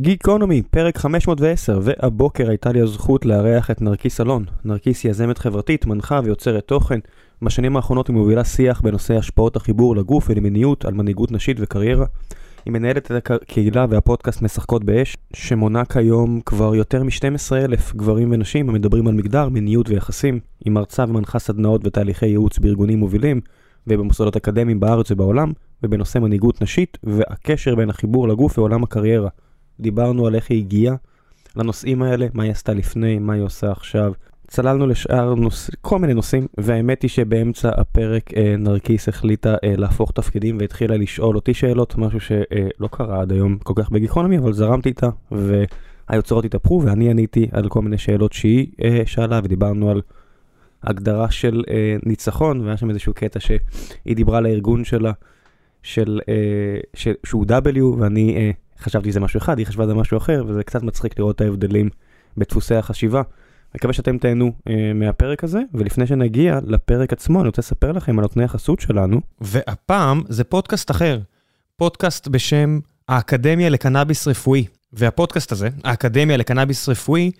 גיקונומי, פרק 510, והבוקר הייתה לי הזכות לארח את נרקיס אלון. נרקיס היא יזמת חברתית, מנחה ויוצרת תוכן. בשנים האחרונות היא מובילה שיח בנושא השפעות החיבור לגוף ולמיניות על מנהיגות נשית וקריירה. היא מנהלת את הקהילה והפודקאסט משחקות באש, שמונה כיום כבר יותר מ-12 אלף גברים ונשים המדברים על מגדר, מיניות ויחסים. היא מרצה ומנחה סדנאות ותהליכי ייעוץ בארגונים מובילים ובמוסדות אקדמיים בארץ ובעולם, ובנושא מנהיגות נשית והקשר בין החיבור לגוף ועולם הקריירה. דיברנו על איך היא הגיעה לנושאים האלה, מה היא עשתה לפני, מה היא עושה עכשיו. צללנו לשאר נוש... כל מיני נושאים, והאמת היא שבאמצע הפרק אה, נרקיס החליטה אה, להפוך תפקידים והתחילה לשאול אותי שאלות, משהו שלא אה, קרה עד היום כל כך בגיקונומי, אבל זרמתי איתה, והיוצרות התהפכו, ואני עניתי על כל מיני שאלות שהיא אה, שאלה, ודיברנו על הגדרה של אה, ניצחון, והיה שם איזשהו קטע שהיא דיברה לארגון שלה, של, אה, ש... שהוא W, ואני... אה, חשבתי שזה משהו אחד, היא חשבה שזה משהו אחר, וזה קצת מצחיק לראות את ההבדלים בדפוסי החשיבה. מקווה שאתם תהנו אה, מהפרק הזה, ולפני שנגיע לפרק עצמו, אני רוצה לספר לכם על נותני החסות שלנו. והפעם זה פודקאסט אחר, פודקאסט בשם האקדמיה לקנאביס רפואי. והפודקאסט הזה, האקדמיה לקנאביס רפואי,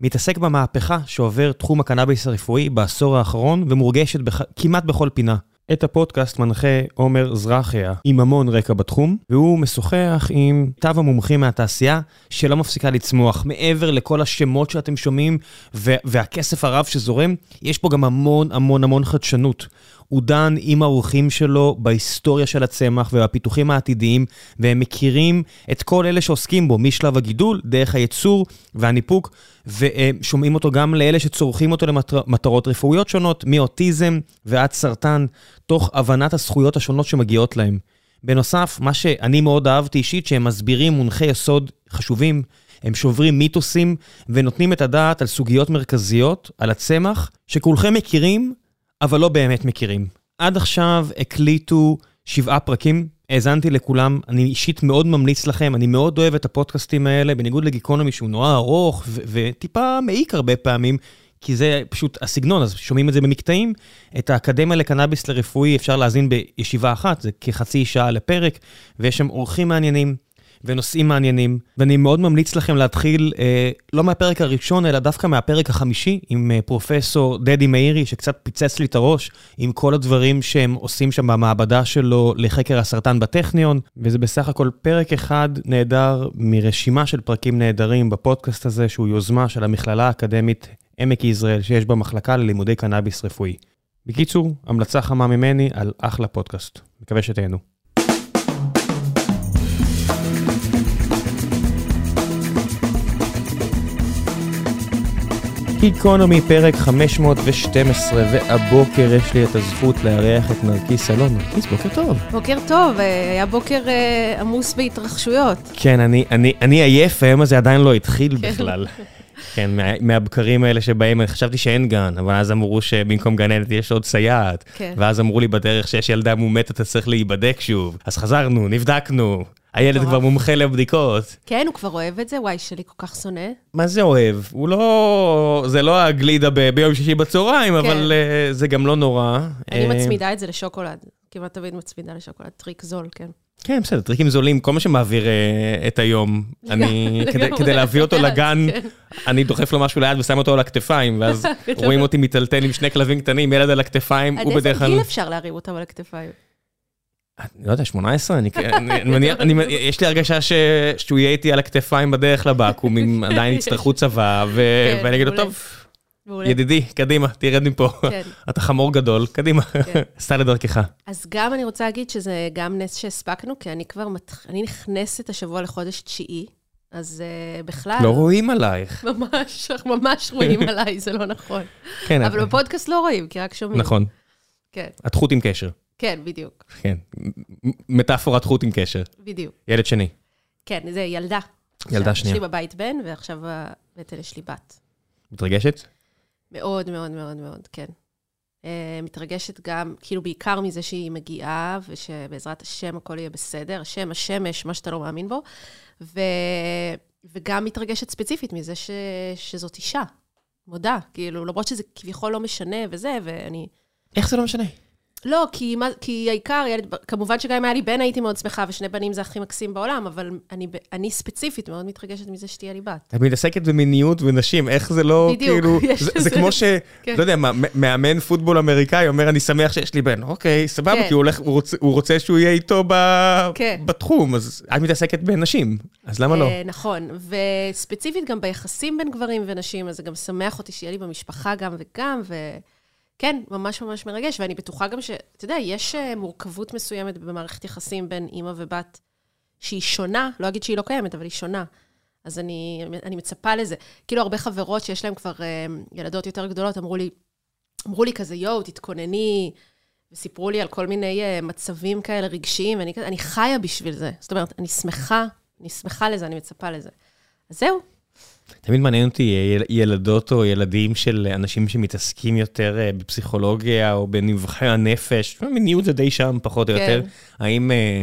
מתעסק במהפכה שעובר תחום הקנאביס הרפואי בעשור האחרון, ומורגשת בח... כמעט בכל פינה. את הפודקאסט מנחה עומר זרחיה, עם המון רקע בתחום, והוא משוחח עם תו המומחים מהתעשייה, שלא מפסיקה לצמוח. מעבר לכל השמות שאתם שומעים, והכסף הרב שזורם, יש פה גם המון המון המון חדשנות. הוא דן עם האורחים שלו בהיסטוריה של הצמח ובפיתוחים העתידיים, והם מכירים את כל אלה שעוסקים בו, משלב הגידול, דרך הייצור והניפוק, ושומעים אותו גם לאלה שצורכים אותו למטרות רפואיות שונות, מאוטיזם ועד סרטן, תוך הבנת הזכויות השונות שמגיעות להם. בנוסף, מה שאני מאוד אהבתי אישית, שהם מסבירים מונחי יסוד חשובים, הם שוברים מיתוסים ונותנים את הדעת על סוגיות מרכזיות, על הצמח, שכולכם מכירים, אבל לא באמת מכירים. עד עכשיו הקליטו שבעה פרקים, האזנתי לכולם, אני אישית מאוד ממליץ לכם, אני מאוד אוהב את הפודקאסטים האלה, בניגוד לגיקונומי שהוא נורא ארוך וטיפה מעיק הרבה פעמים, כי זה פשוט הסגנון, אז שומעים את זה במקטעים. את האקדמיה לקנאביס לרפואי אפשר להאזין בישיבה אחת, זה כחצי שעה לפרק, ויש שם אורחים מעניינים. ונושאים מעניינים, ואני מאוד ממליץ לכם להתחיל אה, לא מהפרק הראשון, אלא דווקא מהפרק החמישי, עם אה, פרופסור דדי מאירי, שקצת פיצץ לי את הראש, עם כל הדברים שהם עושים שם במעבדה שלו לחקר הסרטן בטכניון, וזה בסך הכל פרק אחד נהדר מרשימה של פרקים נהדרים בפודקאסט הזה, שהוא יוזמה של המכללה האקדמית עמק יזרעאל, שיש בה מחלקה ללימודי קנאביס רפואי. בקיצור, המלצה חמה ממני על אחלה פודקאסט. מקווה שתהנו. גיקונומי פרק 512, והבוקר יש לי את הזכות לארח את נרקיס אלון. נרקיס, בוקר טוב. בוקר טוב, אה, היה בוקר אה, עמוס בהתרחשויות. כן, אני, אני, אני עייף, היום הזה עדיין לא התחיל כן. בכלל. כן, מה, מהבקרים האלה שבהם חשבתי שאין גן, אבל אז אמרו שבמקום גננת יש עוד סייעת. כן. ואז אמרו לי בדרך שיש ילדה מומתת, אתה צריך להיבדק שוב. אז חזרנו, נבדקנו. הילד כבר מומחה לבדיקות. כן, הוא כבר אוהב את זה? וואי, שלי כל כך שונא. מה זה אוהב? הוא לא... זה לא הגלידה ביום שישי בצהריים, אבל אה, זה גם לא נורא. אני אה, מצמידה את זה לשוקולד. כמעט תמיד מצמידה לשוקולד. טריק זול, כן. כן, בסדר, טריקים זולים, כל מה שמעביר אה, את היום, אני, כדי, כדי להביא אותו לגן, כן. אני דוחף לו משהו ליד ושם אותו על הכתפיים, ואז רואים אותי מיטלטל עם שני כלבים קטנים, ילד על הכתפיים, הוא בדרך כלל... עד איזה גיל אפשר להרים אותם על הכתפיים? אני לא יודע, 18? אני, אני, אני, יש לי הרגשה שהוא יהיה איתי על הכתפיים בדרך לבקו"ם, אם עדיין יצטרכו צבא, ו, כן, ואני אגיד לו, טוב, ידידי, קדימה, תרד מפה. כן. אתה חמור גדול, קדימה, כן. סע לדרכך. אז גם אני רוצה להגיד שזה גם נס שהספקנו, כי אני כבר, אני נכנסת השבוע לחודש תשיעי, אז uh, בכלל... לא רואים עלייך. ממש, ממש רואים עליי, זה לא נכון. כן. אבל בפודקאסט לא רואים, כי רק שומעים. נכון. כן. את חוט עם קשר. כן, בדיוק. כן, מטאפורת חוט עם קשר. בדיוק. ילד שני. כן, זה ילדה. ילדה שנייה. יש לי בבית בן, ועכשיו בבטן יש לי בת. מתרגשת? מאוד, מאוד, מאוד, מאוד, כן. Uh, מתרגשת גם, כאילו בעיקר מזה שהיא מגיעה, ושבעזרת השם הכל יהיה בסדר, השם, השמש, מה שאתה לא מאמין בו, ו... וגם מתרגשת ספציפית מזה ש... שזאת אישה. מודה, כאילו, למרות שזה כביכול לא משנה וזה, ואני... איך זה לא משנה? לא, כי, כי העיקר, ילד, כמובן שגם אם היה לי בן, הייתי מאוד שמחה, ושני בנים זה הכי מקסים בעולם, אבל אני, אני ספציפית מאוד מתרגשת מזה שתהיה לי בת. את מתעסקת במיניות ונשים, איך זה לא, בדיוק, כאילו, יש זה, זה כמו ש... כן. לא יודע, מה, מאמן פוטבול אמריקאי אומר, אני שמח שיש לי בן. אוקיי, סבבה, כן. כי הוא, הולך, הוא, רוצה, הוא רוצה שהוא יהיה איתו ב, כן. בתחום, אז את מתעסקת בנשים, אז למה לא? אה, נכון, וספציפית גם ביחסים בין גברים ונשים, אז זה גם שמח אותי שיהיה לי במשפחה גם וגם, וכן, ממש ממש מרגש, ואני בטוחה גם ש... אתה יודע, יש אה, מורכבות מסוימת במערכת יחסים בין אימא ובת, שהיא שונה, לא אגיד שהיא לא קיימת, אבל היא שונה. אז אני, אני מצפה לזה. כאילו, הרבה חברות שיש להן כבר אה, ילדות יותר גדולות, אמרו לי, אמרו לי כזה, יואו, תתכונני, וסיפרו לי על כל מיני uh, מצבים כאלה רגשיים, ואני אני חיה בשביל זה. זאת אומרת, אני שמחה, אני שמחה לזה, אני מצפה לזה. אז זהו. תמיד מעניין אותי אה, יל- ילדות או ילדים של אנשים שמתעסקים יותר אה, בפסיכולוגיה או בנבחי הנפש, מיניות זה די שם פחות או כן. יותר. האם, אה,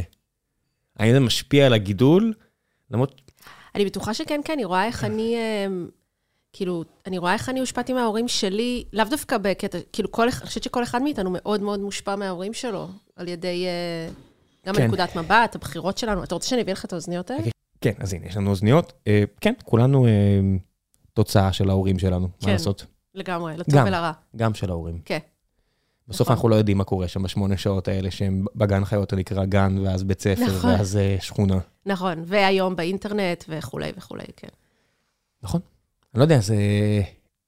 האם זה משפיע על הגידול? למרות, אני בטוחה שכן, כן, אני רואה איך אני, כאילו, אני רואה איך אני הושפעתי מההורים שלי, לאו דווקא בקטע, כאילו, כל, אני חושבת שכל אחד מאיתנו מאוד מאוד מושפע מההורים שלו, על ידי, גם כן. מנקודת מבט, הבחירות שלנו. אתה רוצה שאני אביא לך את האוזניות האלה? כן, אז הנה, יש לנו אוזניות. אה, כן, כולנו אה, תוצאה של ההורים שלנו, מה כן. לעשות? לגמרי, לטוב. ולרע. גם של ההורים. כן. בסוף נכון. אנחנו לא יודעים מה קורה שם בשמונה שעות האלה, שהם בגן חיות הנקרא גן, ואז בית ספר, נכון. ואז אה, שכונה. נכון, והיום באינטרנט וכולי וכולי, כן. נכון. אני לא יודע, זה,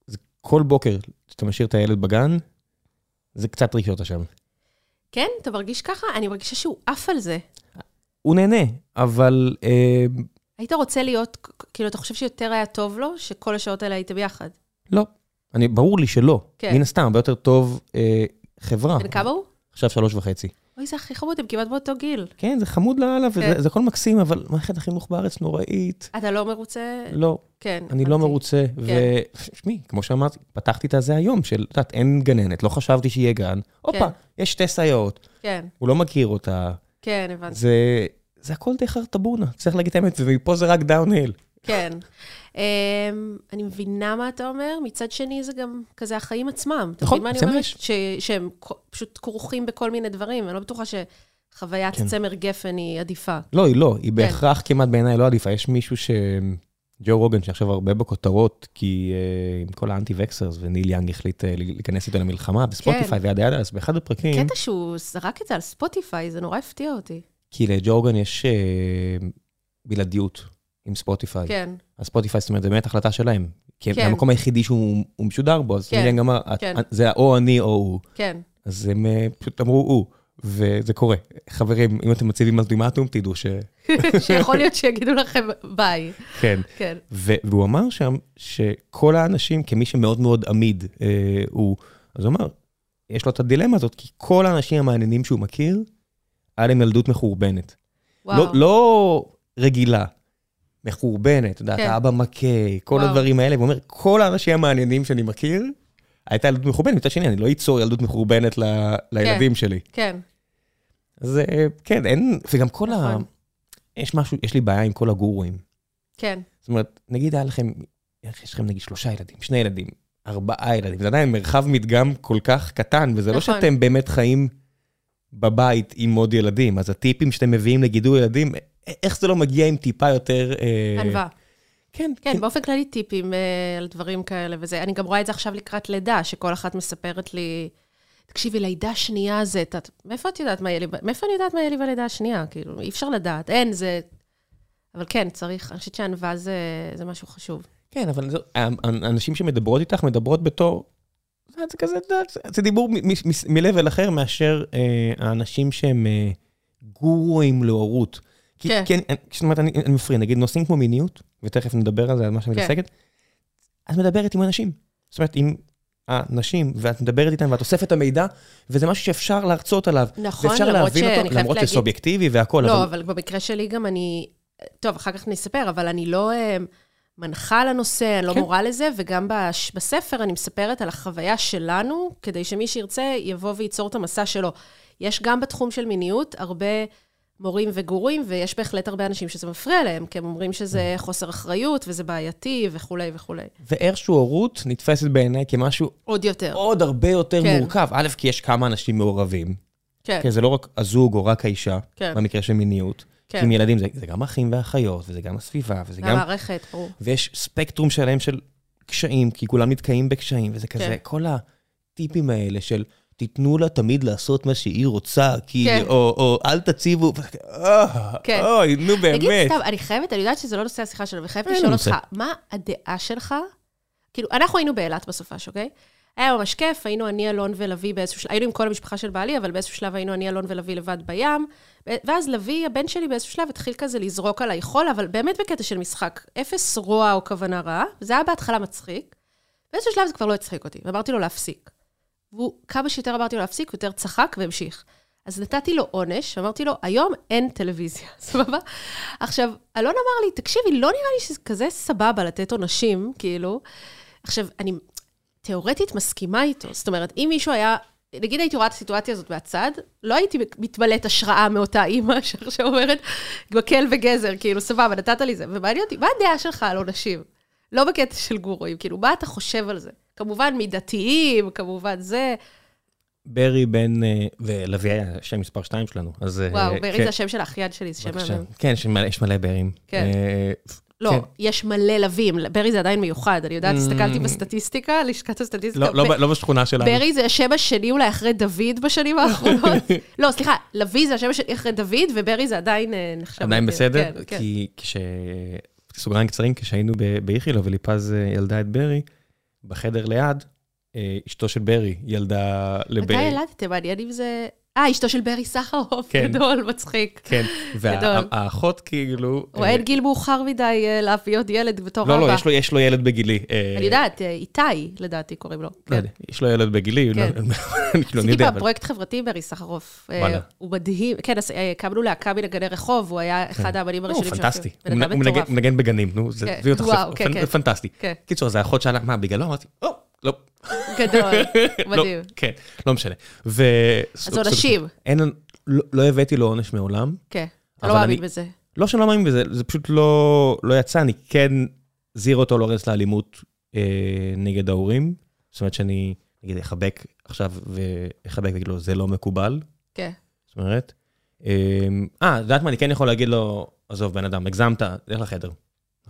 זה כל בוקר שאתה משאיר את הילד בגן, זה קצת רגשות השם. כן, אתה מרגיש ככה? אני מרגישה שהוא עף על זה. הוא נהנה, אבל אה, היית רוצה להיות, כאילו, אתה חושב שיותר היה טוב לו, שכל השעות האלה היית ביחד? לא. אני, ברור לי שלא. כן. מן הסתם, הרבה יותר טוב אה, חברה. בן כמה הוא? עכשיו שלוש וחצי. אוי, זה הכי חמוד, הם כמעט באותו גיל. כן, זה חמוד לאללה, וזה כן. זה הכל מקסים, אבל מערכת החינוך בארץ נוראית. אתה לא מרוצה? לא, כן. אני לא. מרוצה. ותשמעי, כמו שאמרתי, פתחתי את הזה היום, של, את יודעת, אין גננת, לא חשבתי שיהיה גן. הופה, יש שתי סייעות, כן, הוא לא מכיר אותה. כן, הבנתי. זה, זה הכל די חרטבונה, צריך להגיד את האמת, ומפה זה רק דאון-היל. כן. Um, אני מבינה מה אתה אומר, מצד שני זה גם כזה החיים עצמם. נכון, זה מה. ש- שהם פשוט כרוכים בכל מיני דברים, אני לא בטוחה שחוויית כן. צמר גפן היא עדיפה. לא, היא לא, היא בהכרח כמעט בעיניי לא עדיפה. יש מישהו ש... ג'ו רוגן, שעכשיו הרבה בכותרות, כי uh, עם כל האנטי-vaxxers, וניל יאנג החליט uh, להיכנס איתו למלחמה בספוטיפיי ו-yada yada, אז באחד הפרקים, קטע שהוא זרק את זה על ספוטיפיי, זה נורא הפתיע אותי. כי לג'ו רוגן יש uh, בלעדיות עם ספוטיפיי. כן, אז ספוטיפיי, זאת אומרת, זה באמת החלטה שלהם. כי כן. המקום היחידי שהוא הוא משודר בו, אז כן, "את- כן. זה או אני או הוא. כן, אז הם אה, פשוט אמרו הוא, וזה קורה. חברים, אם אתם מציבים אולטימטום, תדעו ש... שיכול להיות שיגידו לכם ביי. כן. כן, והוא אמר שם שכל האנשים, כמי שמאוד מאוד עמיד, אה, הוא, אז הוא אמר, יש לו את הדילמה הזאת, כי כל האנשים המעניינים שהוא מכיר, היה להם ילדות מחורבנת. וואו. לא, לא רגילה, מחורבנת, אתה יודע, כן. אתה אבא מכה, כל וואו. הדברים האלה, והוא אומר, כל האנשים המעניינים שאני מכיר, הייתה ילדות מחורבנת. מצד שני, אני לא אצור ילדות מחורבנת ל- לילדים שלי. כן, אז אה, כן, אין, וגם כל ה... נכון. יש משהו, יש לי בעיה עם כל הגורואים. כן, זאת אומרת, נגיד היה לכם, יש לכם נגיד שלושה ילדים, שני ילדים, ארבעה ילדים, זה עדיין מרחב מדגם כל כך קטן, וזה לא נכון. שאתם באמת חיים בבית עם עוד ילדים, אז הטיפים שאתם מביאים לגידול ילדים, איך זה לא מגיע עם טיפה יותר... אה, ענווה. כן, כן, באופן כללי טיפים אה, על דברים כאלה וזה. אני גם רואה את זה עכשיו לקראת לידה, שכל אחת מספרת לי, תקשיבי, לידה שנייה זה... את- מאיפה את יודעת מה יהיה לי... מאיפה אני יודעת מה יהיה לי בלידה השנייה? כאילו, אי אפשר לדעת, אין, זה... אבל כן, צריך, אני חושבת שענווה זה, זה משהו חשוב. כן, אבל זה- ה- האנשים שמדברות איתך מדברות בתור... זה זה כזה, זה- דיבור מ- מ- מ- מ-level אחר מאשר אה, האנשים שהם אה, גורואים להורות. כי- כן. אני- זאת אומרת, אני אני מפריע, נגיד נושאים כמו מיניות, ותכף נדבר על זה, על מה שאת כן. מתעסקת, את מדברת עם אנשים. זאת אומרת, עם הנשים, ואת מדברת איתם, ואת אוספת את המידע, וזה משהו שאפשר להרצות עליו. נכון, ואפשר למרות להבין שאני אותו, למרות להגיד- שזה אובייקטיבי והכל, לא, אבל... אבל במקרה שלי גם אני... טוב, אחר כך נספר, אבל אני לא אה, מנחה על הנושא, אני לא כן. מורה לזה, וגם בש, בספר אני מספרת על החוויה שלנו, כדי שמי שירצה יבוא וייצור את המסע שלו. יש גם בתחום של מיניות הרבה מורים וגורים, ויש בהחלט הרבה אנשים שזה מפריע להם, כי הם אומרים שזה חוסר אחריות, וזה בעייתי, וכולי וכולי. ואיכשהו הורות נתפסת בעיניי כמשהו עוד יותר. עוד הרבה יותר כן. מורכב. א', כי יש כמה אנשים מעורבים. כן, כן, זה לא רק הזוג או רק האישה, כן. במקרה של מיניות. כן. עם ילדים זה, זה גם אחים ואחיות, וזה גם הסביבה, וזה גם... מהמערכת, ברור. ויש ספקטרום שלם של קשיים, כי כולם נתקעים בקשיים, וזה כזה, כן. כל הטיפים האלה של תיתנו לה תמיד לעשות מה שהיא רוצה, כי, כן. או, או אל תציבו, אה, כן. אוי, נו תגיד, באמת. סתם, אני חייבת, אני יודעת שזה לא נושא השיחה שלנו, וחייבת לשאול. אותך, מה הדעה שלך? כאילו, אנחנו היינו באילת בסופש, אוקיי? היה ממש כיף, היינו אני, אלון ולוי באיזשהו שלב, היינו עם כל המשפחה של בעלי, אבל באיזשהו שלב היינו אני, אלון ולוי לבד בים, ואז לביא, הבן שלי, באיזשהו שלב התחיל כזה לזרוק עליי חול, אבל באמת בקטע של משחק, אפס רוע או כוונה רעה, זה היה בהתחלה מצחיק, באיזשהו שלב זה כבר לא הצחיק אותי, ואמרתי לו להפסיק. והוא, כמה שיותר אמרתי לו להפסיק, יותר צחק והמשיך. אז נתתי לו עונש, אמרתי לו, היום אין טלוויזיה, סבבה? עכשיו, אלון אמר לי, תקשיבי, לא נראה לי שזה כזה סבבה לתת עונשים, כאילו. עכשיו, אני תיאורטית מסכימה איתו. זאת אומרת, אם מישהו היה, נגיד הייתי רואה את הסיטואציה הזאת מהצד, לא הייתי מתמלאת השראה מאותה אימא שעכשיו אומרת, מקל וגזר, כאילו, סבבה, נתת לי זה. ומעניין אותי, מה הדעה שלך על עונשים? לא בקטע של גורואים, כאילו, מה אתה חושב על זה? כמובן, מידתיים, כמובן זה. ברי בן, אה, ולוי היה השם מספר 2 שלנו, אז... אה, וואו, ברי כן, זה השם של האחיין שלי, זה שם. מהמם. כן, יש מלא- יש מלא ברים. כן. לא, כן. יש מלא לווים, ברי זה עדיין מיוחד, אני יודעת, הסתכלתי בסטטיסטיקה, לשכת הסטטיסטיקה. לא- לא ב- ב- לא בשכונה שלנו. ברי זה השם השני אולי אחרי דוד בשנים האחרונות. לא, סליחה, לוי זה השם השני אחרי דוד, וברי זה עדיין אה, נחשב. עדיין. בסדר? כן, כן. כי כש... סוגריים קצרים, כשהיינו באיכילוב וליפז אה, ילדה את ברי, בחדר ליד, אה, אשתו של ברי ילדה מתי לברי. ילדתם? מעניין אם זה... אה, אשתו של ברי סחרוף, כן. גדול, מצחיק. כן. והאחות כאילו... הוא אין גיל מאוחר מדי אה, להביא עוד ילד בתור לא, אבא. לא, יש לו- יש לו ילד בגילי. אה, אני יודעת, אה, איתי, לדעתי קוראים לו. לא כן. יש לו ילד בגילי, כן. לא- כאילו, אני עשיתי יודע, פעם אבל... פרויקט חברתי עם ברי סחרוף. הוא מדהים. כן, אז, הקמנו להקה מנגני רחוב, הוא היה אחד האמנים כן. הוא הראשונים פנטסטי. בן הוא מטורף. הוא מנגן בגנים, נו, זה כן. כן, פנ- כן. פנטסטי. כן, קיצור, אז האחות שאלה, מה, בגללו? אמרתי, או, לא. גדול, לא, מדהים. כן, לא משנה. ו... אז עונשים. אין, לא לא הבאתי לו עונש מעולם. כן, אתה לא מאמין בזה. לא שאני לא מאמין בזה, זה פשוט לא, לא יצא, אני כן זהיר אותו לורס לאלימות אה, נגד ההורים. זאת אומרת שאני, נגיד, אחבק עכשיו ואחבק ויגיד לו, זה לא מקובל. כן. זאת אומרת, אה, אה, את יודעת מה, אני כן יכול להגיד לו, עזוב, בן אדם, הגזמת, לך לחדר.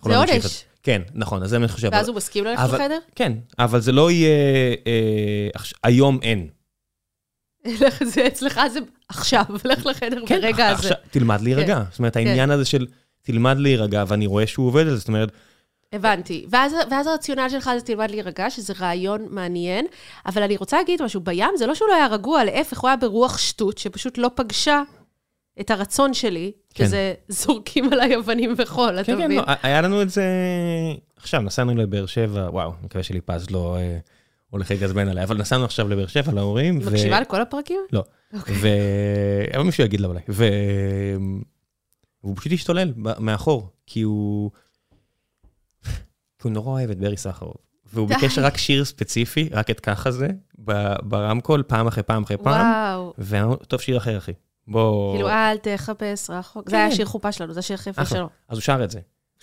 זה עונש. כן, נכון, אז זה מה שאני חושב. ואז הוא מסכים ללכת לחדר? כן, אבל זה לא יהיה, אה, היום אין. זה אצלך זה עכשיו, לך לחדר כן, ברגע הזה. תלמד להירגע. זאת אומרת, העניין הזה של תלמד להירגע, ואני רואה שהוא עובד על זה, זאת אומרת, הבנתי. ואז, ואז הרציונל שלך זה תלמד להירגע, שזה רעיון מעניין, אבל אני רוצה להגיד משהו, בים זה לא שהוא לא היה רגוע, להפך, הוא היה ברוח שטות, שפשוט לא פגשה את הרצון שלי, כן. שזה זורקים עליי אבנים וחול, אתה כן, כן, מבין? לא, היה לנו את זה... עכשיו, נסענו לבאר שבע, וואו, מקווה שליפז לא אה, הולך להתעצבן עליי, אבל נסענו עכשיו לבאר שבע להורים, ו... מקשיבה לכל הפרקים? לא. אוקיי. ו... אבל מישהו יגיד לה אולי. ו... והוא פשוט השתולל מאחור, כי הוא... כי הוא נורא אוהב את ברי סחרוב. והוא די. ביקש רק שיר ספציפי, רק את ככה זה, ברמקול, פעם אחרי פעם אחרי פעם, וואו. ואמרנו, טוב, שיר אחר, אחי. בוא... כאילו, אל תחפש רחוק. זה כן. היה שיר חופה שלנו, זה השיר הכי יפה. שלו. אז הוא שר את זה.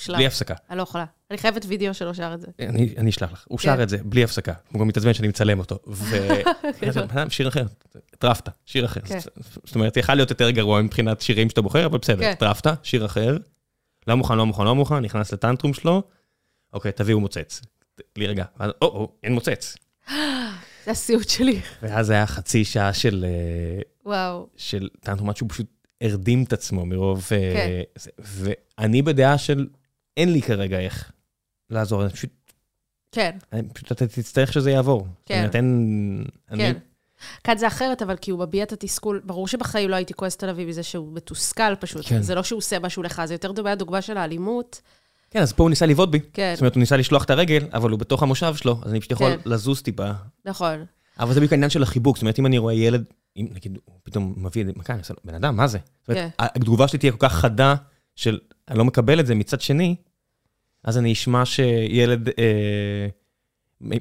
בלי הפסקה. אני לא יכולה. אני חייבת וידאו שלו שר את זה. אני אני אשלח לך. הוא כן. שר את זה בלי הפסקה. הוא גם מתעצבן שאני מצלם אותו. ו... אדם, שיר אחר, טרפת, שיר אחר. כן. זאת אומרת, יכל להיות יותר גרוע מבחינת שירים שאתה בוחר, אבל בסדר, כן. טרפת, שיר אחר. לא מוכן, לא מוכן, לא מוכן, נכנס לטנטרום שלו, אוקיי, תביאו מוצץ. להירגע. ואז, או, או, אין מוצץ. זה הסיוט שלי. ואז היה חצי שעה של אה, וואו. של טנטרום, עד שהוא פשוט הרדים את עצמו מרוב... אה, כן. זה. ואני בדעה של, אין לי כרגע איך לעזור, אני פשוט כן, אני- פשוט אתה תצטרך שזה יעבור. זאת כן. אומרת, אין... אני- כן. כאן זה אחרת, אבל כי הוא מביע את התסכול, ברור שבחיים לא הייתי כועסת עליו מזה שהוא מתוסכל פשוט. כן. זה לא שהוא עושה משהו לך, זה יותר דומה לדוגמה של האלימות. כן, אז פה הוא ניסה לבעוט בי. כן, זאת אומרת, הוא ניסה לשלוח את הרגל, אבל הוא בתוך המושב שלו, אז אני פשוט יכול כן. לזוז טיפה. נכון. אבל זה בדיוק העניין של החיבוק. זאת אומרת, אם אני רואה ילד, אם נגיד, הוא פתאום מביא את זה, אני עושה לו, בן אדם, מה זה? זאת אומרת, כן. התגובה שלי תהיה כל כך חדה, של אני לא מקבל את זה מצד שני, אז אני אשמע שילד אה,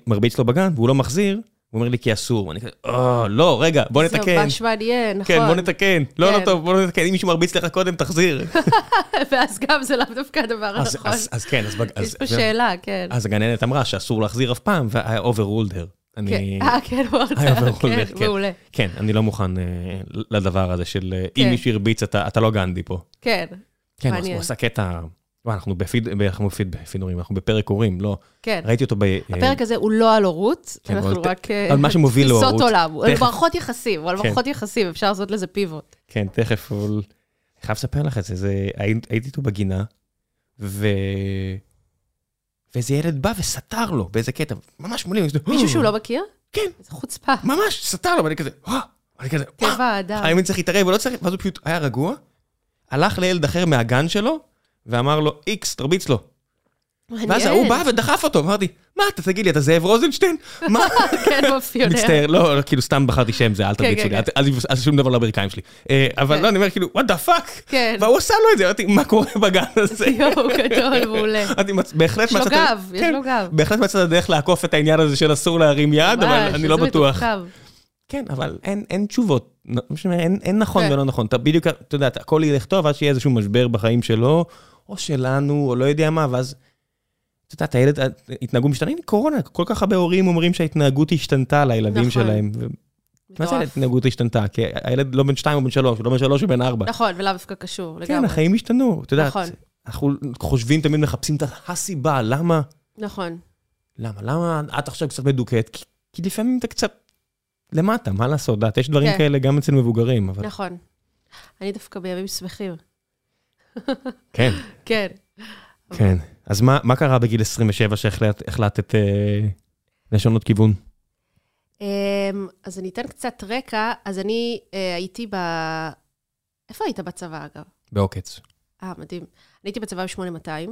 מרביץ לו בגן, והוא לא מחזיר, הוא אומר לי, כי אסור. ואני כזה, אה, לא, רגע, בוא זה נתקן. ממש מעניין, נכון. כן, בוא נתקן. לא, לא כן. טוב, בוא נתקן. אם מישהו מרביץ לך קודם, תחזיר. ואז גם זה לאו דווקא הדבר הנכון. אז כן, אז... יש פה שאלה, כן. אז הגננת אמרה שאסור להחזיר אף פעם, וה- I overruled her. אני... כן, אה, כן, הוא היה אמר, ברור, כן, כן. מעולה. כן, אני לא מוכן אה, לדבר הזה של אה, אם כן. מישהו הרביץ, אתה לא גנדי פה. כן, כן. הוא עשה קטע... וואי, אנחנו בפיד, אנחנו בפיד, בפידורים, אנחנו בפרק הורים, לא. כן. ראיתי אותו ב... אה, הפרק הזה הוא לא על הורות, כן, אנחנו רק... אה, על מה שמוביל תפיסות להורות. עולם, הוא על. מערכות יחסים, הוא על כן. מערכות יחסים, אפשר לעשות לזה פיבוט. כן, תכף, אבל... אני חייב לספר לך את זה, זה... הי- הייתי איתו בגינה, ו... ואיזה ילד בא וסתר לו באיזה קטע, ממש מולי, מישהו שהוא לא מכיר? כן. איזה חוצפה. ממש, סתר לו, ואני כזה, וואו, אני כזה, וואו, טבע האדם. האם אני צריך להתערב ולא צריך, ואז הוא פשוט היה רגוע, הלך לילד אחר מהגן שלו, ואמר לו, איקס, תרביץ לו. ואז. ההוא בא ודחף אותו, אמרתי, מה, אתה תגיד לי, אתה זאב רוזנשטיין? מה? כן, מאפיונר. מצטער, לא, לא, כאילו סתם בחרתי שם, זה, אל תרביצו לי, אל שום דבר לברכיים שלי. אה, אבל כן. לא, אני אומר כאילו, what the fuck? כן. והוא עשה לו את זה, אמרתי, מה קורה בגן הזה? יואו, גדול, מעולה. בהחלט יש לו מצאת... גב, יש כן, לו גב. בהחלט מצאת דרך לעקוף את העניין הזה של אסור להרים יד, אבל אני לא בטוח. כן, אבל אין, אין תשובות. לא, אין, אין נכון כן. ולא נכון. אתה בדיוק, אתה יודע, הכל ילך טוב, עד שיהיה איזשהו משבר בחיים שלו, או שלנו, או לא יודע מה, ואז... אתה יודע, הילד, התנהגו משתנה, הנה קורונה, כל כך הרבה הורים אומרים שההתנהגות השתנתה לילדים נכון. שלהם. ו- מה זה. ההתנהגות השתנתה? כי הילד לא בן שתיים או בן שלוש, הוא לא בן שלוש, הוא בן ארבע. נכון, ולאו דווקא קשור, כן, לגמרי. החיים השתנו, אתה יודע, נכון. אנחנו חושבים, תמיד מחפשים את הסיבה, למה, נכון. למה, למה את עכשיו קצת מדוכאת? כי- כי לפעמים אתה קצת למטה, מה לעשות, דעת, יש דברים כן. כאלה גם אצל מבוגרים, אבל... נכון. אני דווקא בימים שמחים. כן. כן. כן. אז מה, מה קרה בגיל 27 שהחלטת אה, לשנות כיוון? אמ, אז אני אתן קצת רקע. אז אני אה, הייתי ב... איפה היית בצבא, אגב? בעוקץ. אה, מדהים. אני הייתי בצבא ב-8200,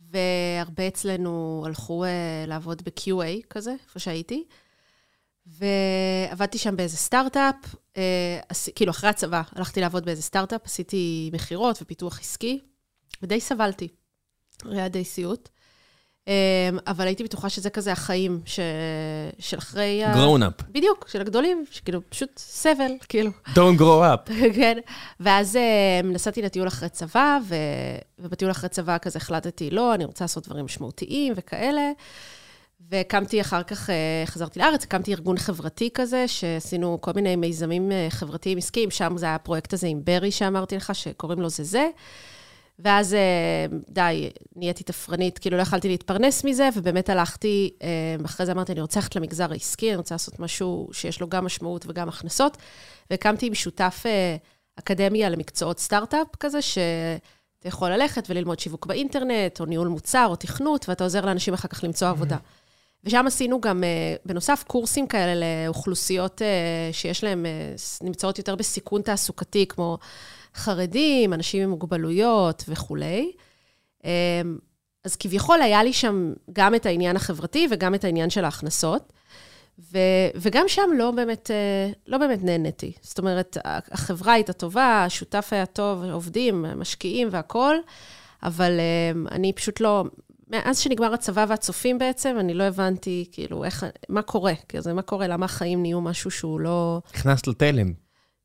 והרבה אצלנו הלכו אה, לעבוד ב-QA כזה, איפה שהייתי. ועבדתי שם באיזה סטארט-אפ, אה, עש... כאילו אחרי הצבא הלכתי לעבוד באיזה סטארט-אפ, עשיתי מכירות ופיתוח עסקי, ודי סבלתי. היה די סיוט. אה, אבל הייתי בטוחה שזה כזה החיים ש... של אחרי... ה- grown up. בדיוק, של הגדולים, שכאילו פשוט סבל, כאילו. don't grow up. כן, ואז אה, נסעתי לטיול אחרי צבא, ו... ובטיול אחרי צבא כזה החלטתי, לא, אני רוצה לעשות דברים משמעותיים וכאלה. והקמתי אחר כך, אה, חזרתי לארץ, הקמתי ארגון חברתי כזה, שעשינו כל מיני מיזמים אה, חברתיים עסקיים, שם זה היה הפרויקט הזה עם ברי שאמרתי לך, שקוראים לו זה זה. ואז אה, די, נהייתי תפרנית, כאילו לא יכלתי להתפרנס מזה, ובאמת הלכתי, אה, אחרי זה אמרתי, אני רוצה ללכת למגזר העסקי, אני רוצה לעשות משהו שיש לו גם משמעות וגם הכנסות, והקמתי עם שותף אה, אקדמיה למקצועות סטארט-אפ כזה, שאתה יכול ללכת וללמוד שיווק באינטרנט, או ניהול מוצר, או תכנות, ואתה עוזר לאנשים אחר כך למצוא עבודה. ושם עשינו גם, בנוסף, קורסים כאלה לאוכלוסיות שיש להן, נמצאות יותר בסיכון תעסוקתי, כמו חרדים, אנשים עם מוגבלויות וכולי. אה, אז כביכול היה לי שם גם את העניין החברתי וגם את העניין של ההכנסות. ו, וגם שם לא באמת, אה, לא באמת נהניתי. זאת אומרת, החברה הייתה טובה, השותף היה טוב, עובדים, משקיעים והכול, אבל אה, אני פשוט לא... מאז שנגמר הצבא והצופים בעצם, אני לא הבנתי, כאילו, איך, מה קורה? כזה, מה קורה? למה החיים נהיו משהו שהוא לא... נכנסת לתלם.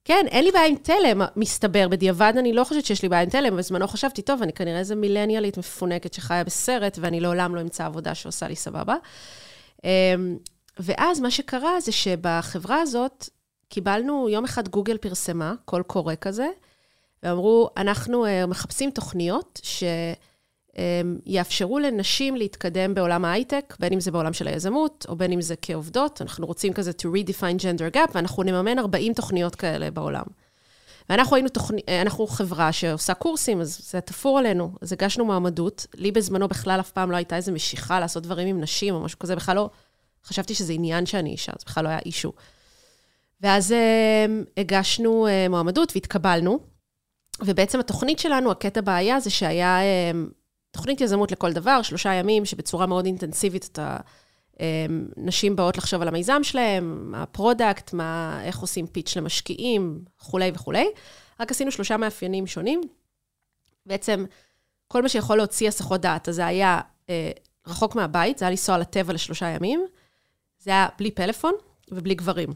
כן, אין לי בעיה עם תלם, מסתבר. בדיעבד אני לא חושבת שיש לי בעיה עם תלם, בזמנו חשבתי, טוב, אני כנראה איזה מילניאלית מפונקת שחיה בסרט, ואני לעולם לא אמצא עבודה שעושה לי סבבה. אמ, ואז מה שקרה זה שבחברה הזאת קיבלנו, יום אחד גוגל פרסמה, קול קורא כזה, ואמרו, אנחנו אה, מחפשים תוכניות שיאפשרו לנשים להתקדם בעולם ההייטק, בין אם זה בעולם של היזמות, או בין אם זה כעובדות. אנחנו רוצים כזה to redefine gender gap, ואנחנו נממן 40 תוכניות כאלה בעולם. ואנחנו היינו תוכני, אנחנו חברה שעושה קורסים, אז זה תפור עלינו. אז הגשנו מועמדות. לי בזמנו בכלל אף פעם לא הייתה איזו משיכה לעשות דברים עם נשים או משהו כזה, בכלל לא... חשבתי שזה עניין שאני אישה, זה בכלל לא היה אישו. ואז אה, הגשנו אה, מועמדות והתקבלנו, ובעצם התוכנית שלנו, הקטע בעיה זה שהיה אה, תוכנית יזמות לכל דבר, שלושה ימים, שבצורה מאוד אינטנסיבית אתה... אה, נשים באות לחשוב על המיזם שלהם, מה ה-product, מה, איך עושים pitch למשקיעים, וכולי וכולי. רק עשינו שלושה מאפיינים שונים. בעצם, כל מה שיכול להוציא הסחות דעת, אז זה היה אה, רחוק מהבית, זה היה לנסוע לטבע לשלושה ימים. זה היה בלי פלאפון, ובלי גברים.